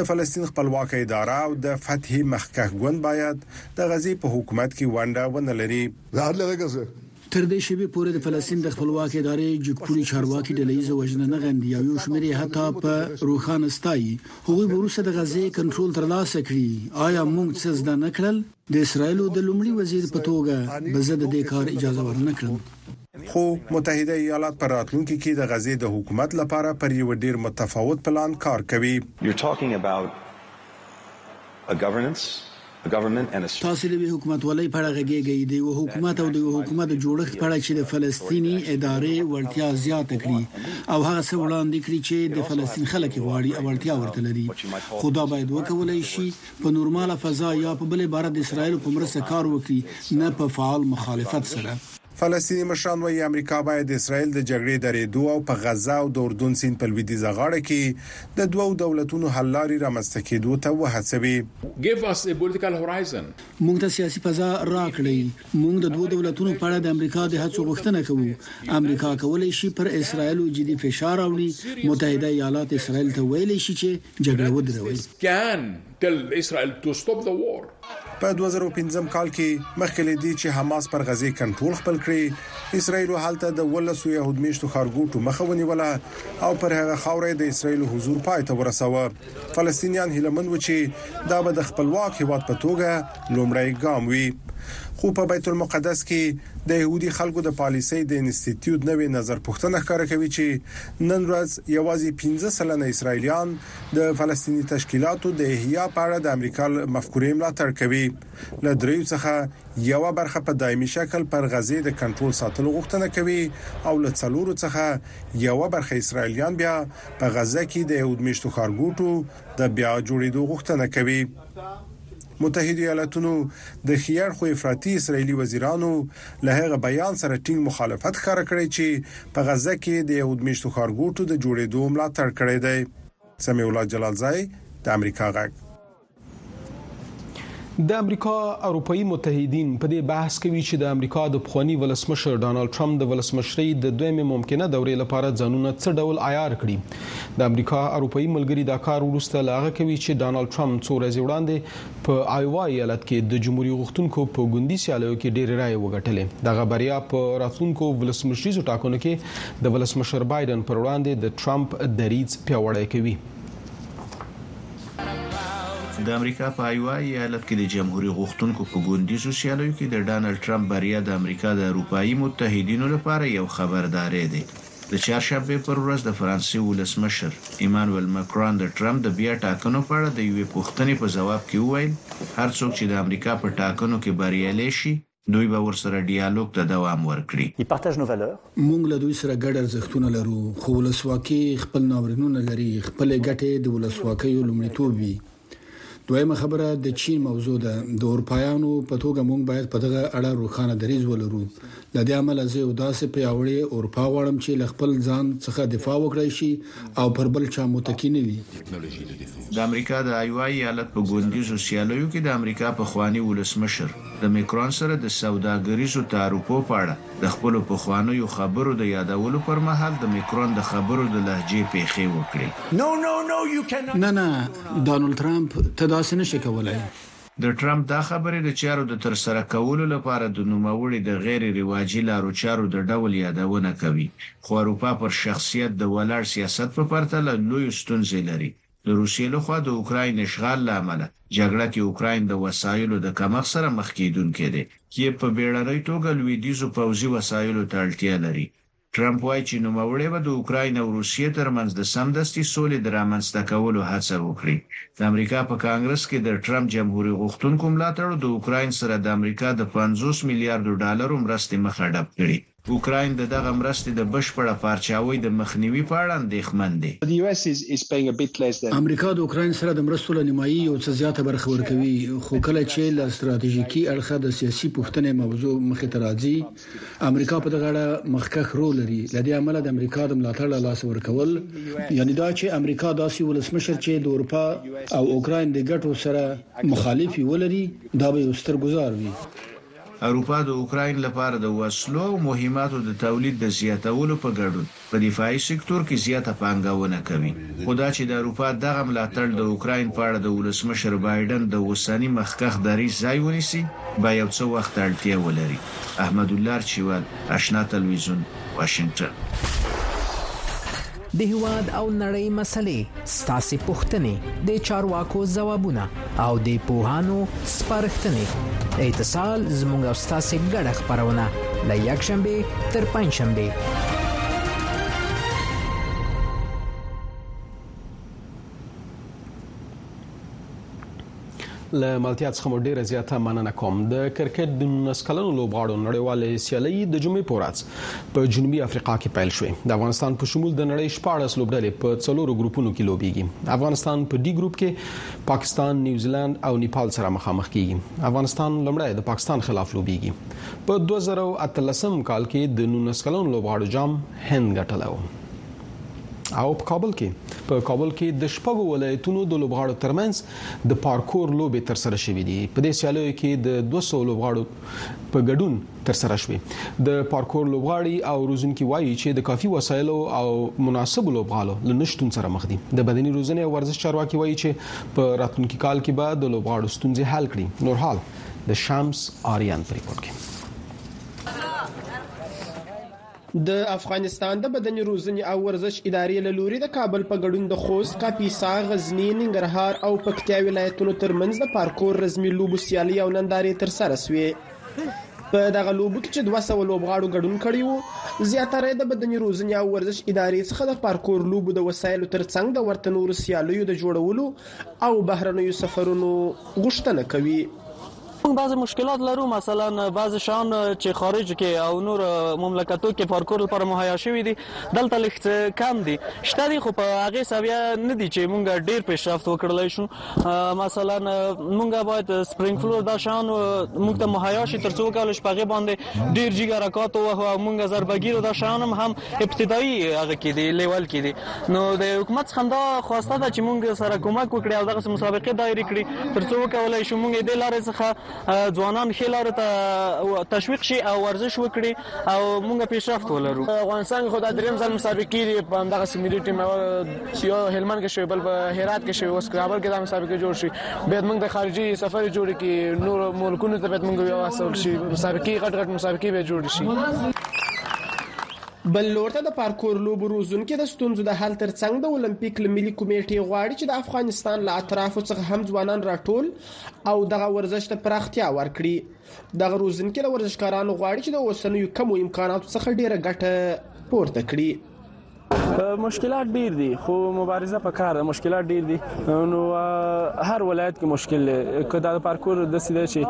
د فلسطین خپلواک اداره او د فتح مخکښ ګوند باید د غزې په حکومت کې ونډه ونلري د هر لږه تر دې شېبې پورې د فلسطین د خپلواکې ادارې جګپوړي چارواکي ډله ییزه وژنه نه غندي او یو شمېر یې حتی په روښانه ستایي. هغوی به وروسته د غزې کنټرول ترلاسه کړي. آیا موږ څه زده نه کړل؟ د اسراییلو د لومړي وزیر په توګه به زه د دې کار اجازه ورنه کړم. خو متحده ایالات په راتلونکي کې د غزې د حکومت لپاره پر یوه ډېر متفاوت پلان کار کوي. تاسو د یوې حکومتولۍ په اړه غږیږئ، د یوه حکومت او د یوه حکومت د جوړښت په اړه چې د فلسطیني ادارې وړتیا زیاته کړي او هغه څه وړاندې کړي چې د فلسطین خلک یې غواړي او اړتیا ورته لري. خو دا باید وکولای شي په نورماله فضا یا په بل عبارت د اسراییلو په مرسته کار وکړي، نه په فعال مخالفت سره. فلسطیني مشران وایي، امریکا باید د اسراییل د جګړې درېدو او په غزه او د اردن سیند په لویدیځه غاړه کې د دوو دولتونو حل لارې رامنځته کېدو ته وهڅوي. Give us a political horizon. موږ ته سیاسي فضا راکړئ. موږ د دوو دولتونو په اړه د امریکا د هڅو غوښتنه کوو. امریکا کولی شي پر اسراییل جدي فشار راوړي، متحده ایالات اسراییل ته ویلی شي چې جګړه ودروي. Tell Israel to stop the war. په دوه زره او پنځم کال کې مخکې له دې چې حماس پر غزې کنټرول خپل کړي، اسراییل هلته د ولسو یهود میشتو ښارګوټو مخه ونیوله او پر هغه خاوره یې د اسراییل حضور پای ته ورساوه. فلسطینیان هیله مند و چې دا به د خپلواک هیواد په توګه لومړی ګام وي. خو په بیت المقدس کې د یهودي خلکو د پالیسۍ د انستیتیوت نوې نظرپوښتنه ښکاره کوي چې نن ورځ یوازې پنځه سلنه اسراییلیان د فلسطیني تشکیلاتو د احیا په اړه د امریکا مفکورې ملاتړ کوي له دریو څخه یو برخه په دایمي شکل پر غزې د کنټرول ساتلو غوښتنه کوي او له څلورو څخه یو برخه اسرایلیان بیا په غزه کې د یو دمیشتو ښارګوټو د بیا جوړېدو غوښتنه کوي متحدو ایالتونو د ښي اړخو افراطي اسرایلي وزیرانو له هغه بیان سره ټینګ مخالفت ښکاره کړی چې په غزه کې د یهود میشتو ښارګوټو د جوړېدو ملاتړ کړی دی. سمیع الله جلالزی، د امریکا غږ. د امریکا اروپايي متحدین په دې بحث کوي چې د امریکا د پخواني ولسمشر ډونالد ټرمپ د ولسمشرۍ د دویمې ممکنه دورې لپاره ځانونه څه ډول عیار کړي د امریکا اروپایي ملګري دا کار وروسته له هغه کوي چې ډانلډ ټرمپ څو ورځې وړاندې په آیوا ایالت کې د جمهوریت غوښتونکو په ګوندي سیالیو کې ډېرې رایې وګټلې دغه بریا په راتلونکو ولسمشریزو ټاکنو کې د ولسمشر بایدن پر وړاندې د ټرمپ دریځ پیاوړی کوي د امریکا په ایوا ایالت کې د جمهوریت غوښتونکو په ګوندیزو سیالیو کې د ډانلډ ټرمپ بریا د امریکا د اروپאيي متحدینو لپاره یو خبرداری دی د چهارشنبې پر ورځ د فرانسې ولسمشر ایمانویل مکران د ټرمپ د بیا ټاکنو په اړه د یوې پوښتنې په ځواب کې وویل، هر څوک چې د امریکا په ټاکنو کې بریالی شي، دوی به ورسره ډیالوګ ته دوام ورکړي. Ils partagent nos valeurs. موږ له دوی سره ګډ ارزښتونه لرو، خو ولسواکي خپل ناورینونه لري، خپلې ګټې د ولسواکیو لومړیتوب وي. دویمه خبره د چین موضوع ده د اورپایانو په توګه مونږ باید په دغه اړه روښانه دریز ولرو لدې عمل زه یو داسې پیاوړی اورپا غواړم چې لخپل ځان څخه دفاع وکړای شي او پر بل چا متکی نه وي د امریکا د آیوا ایالت په ګوندیزو سیالیو کې د امریکا پخواني ولسمشر د مکرون سره د سوداګریزو تعرفو په اړه د خپلو پخوانیو خبرو د یادولو پر مهال د مکرون د خبرو د لهجې پېښې وکړې. نه، نه، دانلد ترمپ، ته داسې نه شې کولای. د ترمپ دا خبرې د چارو د ترسره کولو لپاره د نوموړي د غیر رواجي لارو چارو د ډول یادونه کوي، خو اروپا پر شخصیت د ولاړ سیاست په پرتله لویو ستونزې لري. د روسیې له خوا د اوکراین اشغال له امله جګړه کې اوکراین د وسایلو د کمښت سره مخ کېدونکی دی. کییف په بېړنۍ توګه لوېدیځو پوځي وسایلو ته اړتیا لري. ټرمپ وايي چې نوموړی به د اوکراین او روسیې ترمنځ د سمدستي سولې د رامنځته کولو هڅه وکړي. د امریکا په کانګرس کې د ټرمپ جمهوري غوښتونکو ملاتړو د اوکراین سره د امریکا د پنځوس میلیاردو ډالرو مرستې مخه ډب کړې. اوکراین د دغه مرستې د بشپړه پارچاوۍ د مخنیوي په اړه اندېښمن دی. امریکا د اوکراین سره د مرستو له نیمايي یو څه زیاته برخه ورکوي، خو کله چې له ستراتیژیکي اړخه د سیاسي پوښتنې موضوع مخې ته راځي، امریکا په دغه اړه مخکښ رول لري. له دې امله د امریکا د ملاتړ له لاسه ورکول، یعنې دا چې امریکا داسې ولسمشر چې د اروپا او اوکراین د ګټو سره مخالف وي ولري، دا به یو ستر ګوزار وي. اروپا د اوکراین لپاره د وسلو او مهماتو د تولید د زیاتولو په ګډون په دفاعي سکتور کې زیاته پانګونه کوي، خو دا چې د اروپا دغه ملاتړ د اوکراین په اړه د ولسمشر بایډن د اوسني مخکښ دریځ ځای ونیسي، به یو څه وخت ته اړتیا ولري. احمدالله رچیوال، اشنا تلویزیون. واشنګټن. د هیواد او نړۍ مسلې، ستاسې پوښتنې، د چارواکو ځوابونه او د پوهانو سپارښتنې. اتصال زموږ او ستاسې ګډه خبرونه له یکشنبه تر پنځشنبه. له ملتیا څخه مو ډیره زیاته مننه کوم د کرکټ د 19 کلنو لوبغاړو نړیوالې سیالۍ د جمعې په ورځ په جنوبي افریقا کې پیل شوې د افغانستان په شمول د نړۍ 14 لوبډلې په څلورو ګروپونو کې لوبيږي افغانستان په ډي ګروپ کې پاکستان نیوزیلند او نیپال سره مخامخ کیږي افغانستان لمړی د پاکستان خلاف لوبيږي په 2013 کال کې د 19 کلنو لوبغاړو جام هند ګټلو او په کابل کې په کابل کې د شپږو ولایتونو د لوبغاړو ترمنځ د پارکور لوبې تر سره شوې دي په دې سیالیو کې د 200 لوبغاړو په ګډون تر سره شوې د پارکور لوبغاړي او روزونکي وایي چې د کافي وسایلو او مناسب لوبغالو له نشټون سره مخ دي د بدني روزنې او ورزش چارواکي وایي چې په راتلونکي کال کې به د لوبغاړو ستونزې حل کړي نور حال د شمس آریان په ریپورت کې د افغانستان د بدني روزنې او ورزش ادارې له لوري د کابل په ګډون د خوست، کاپیسا، غزني، ننګرهار او پکتیا ولایتونو ترمنځ د پارکور رزمي لوبو سیالۍ او نندارې ترسره شوې. په دغه لوبو کې چې دوه سوه لوبغاړو ګډون کړی وو زیاتره د بدني روزنې او ورزش ادارې څخه د پارکور لوبو د وسایلو ترڅنګ د ورته نورو سیالیو د جوړولو او بهرنیو سفرونو غوښتنه کوي مونږ بعضې مشکلات لرو مثلا بعضې شیان چې خارج کې او نور مملکتو کې پارکور لپاره مهیا شوي دي دلته لږ څه کم دي شته دي خو په هغې سویه نه دي چې مونږ ډېر پیشرفت وکړلی شو مثلا مونږ باید سپرینګ فلور دا شیان مونږ ته مهیا شي تر څو وکولی شو په هغې باندې ډېر جیګه رکات ووهو او مونږ ضربګیرو دا شیان هم هم ابتدايي هغه کې دي لیول کې دي نو د حکومت څخه دا خواسته ده چې مونږ سره کومک وکړي او دغه مسابقه دایري کړي ترڅو وکولای شو مونږ دې لارې څخه ځوانان خې لارې ته تشویق شي او ورزش وکړي او مونږ پیشرفت ولرو افغانستان خو دا دریم ځل مسابقه دي په دغه سیمې ټیم یو هلمند کې شوی بل په هرات کې شوی اوس کابل کې دا مسابقه جوړ شي به موږ د خارجي سفر جوړ کی نور ملکونو ته به موږ یو واسو شي مسابقه غټ غټ مسابقه به جوړ شي بل لور ته د پارکور لوبو روزونکي د ستونزو د حل ترڅنګ د اولمپیک له ملي کمیټې غواړي چې د افغانستان له اطرافو څخه هم ځوانان راټول او دغه ورزش ته پراختیا ورکړي دغه روزونکي له ورزشکارانو غواړي چې د اوسنیو کمو امکاناتو څخه ډیره ګټه پورته کړي مشکلات ډیر دي خو مبارزه په کار ده مشکلات ډیر دي نو هر ولایت کې مشکل دی که دا پارکور د سیده چې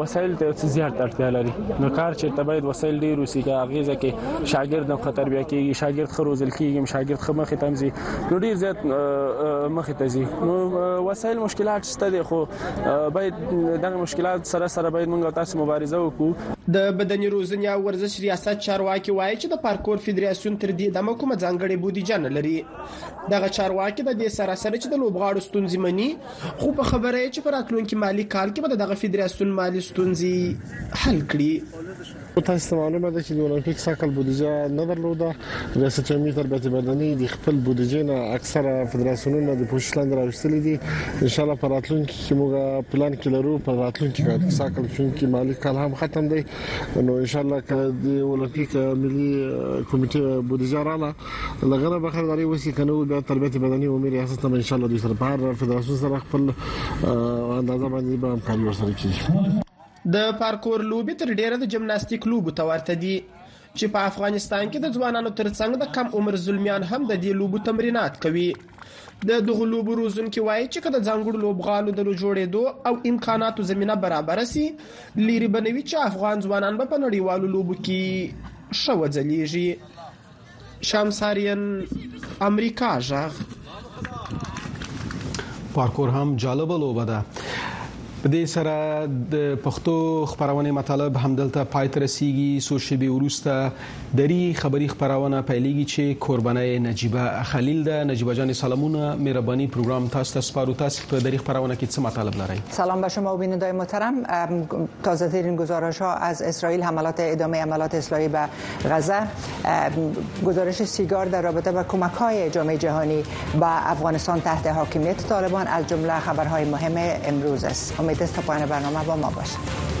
وسایل ته څه زیات اړتیا لري نو کار چې تبعید وسایل ډیر وسی کا غیزه کې شاګرد هم خطر بیا کېږي شاګرد خروزل کېږي شاګرد خمه ختمزي نو ډیر زیات مخ ته زی نو وسایل مشکلات شته دی خو باید دغه مشکلات سره سره باید موږ تاسو مبارزه وکړو د بدني روزنې او ورزش ریاست چارواکي وایي چې د پارکور فدراسیون تر دې دمه کومه ځانګړې بودیجه نه لري دغه چارواکي د دې سره سره چې د لوبغاړو ستونزې مني خو په خبره یې چې په راتلونکي مالي کال کې به دغه فدراسیون مالي ستونزې حل کړي خو تاسو ته معلومه ده چې د اولمپیک ساکل بودیجه نه درلوده ریاست امیر تربیت بدني د خپل بودیجې نه اکثره فدراسیونونه د پوښښ لاندې راوستلې دي ان شاء الله په راتلونکي کې موږ پلان کې لرو په راتلونکي کال کې ساکل چونکی مالی کال هم ختم دی نو ان شاء الله که د اولمپیک ملي کمیټه بودیجه رااله لغره به خبرې وسی کنه بیا تربیت بدني او ملي ریاست ان شاء الله د سرپار فدراسیون سره خپل اندازه باندې به همکاري ورسره کیږي د پارکور لوبې تر ډېره د جمناستیک لوبو ته ورته دي چې په افغانستان کې د ځوانانو ترڅنګ د کم عمر زلمیان هم د دې لوبو تمرینات کوي د دغو لوبو روزونکي وایي چې که د ځانګړو لوبغالو د جوړېدو او امکاناتو زمینه برابره سي لیرې بنوي چې افغان ځوانان به په نړیوالو لوبو کې ښه وځلیږي شامسارین امریکا غږ پارکور هم جالبه لوبه ده په دې سره د پښتو خبرونه مطلب همدلته پای تر سیږي سو شبي ورسته دری خبری خبرونه پیلېږي چې قربانه نجيبه خلیل ده نجيبه جان سلامونه مهرباني پروګرام تاسو ته سپارو تاسو په دری خبرونه کې څه مطلب لرئ سلام به شما و بینندای محترم تازه ترین گزارش ها از اسرائیل حملات ادامه حملات اسرائیل به غزه گزارش سیگار در رابطه با کمک های جامعه جهانی به افغانستان تحت حاکمیت طالبان از جمله خبرهای مهم امروز است پایان برنامه با ما باشید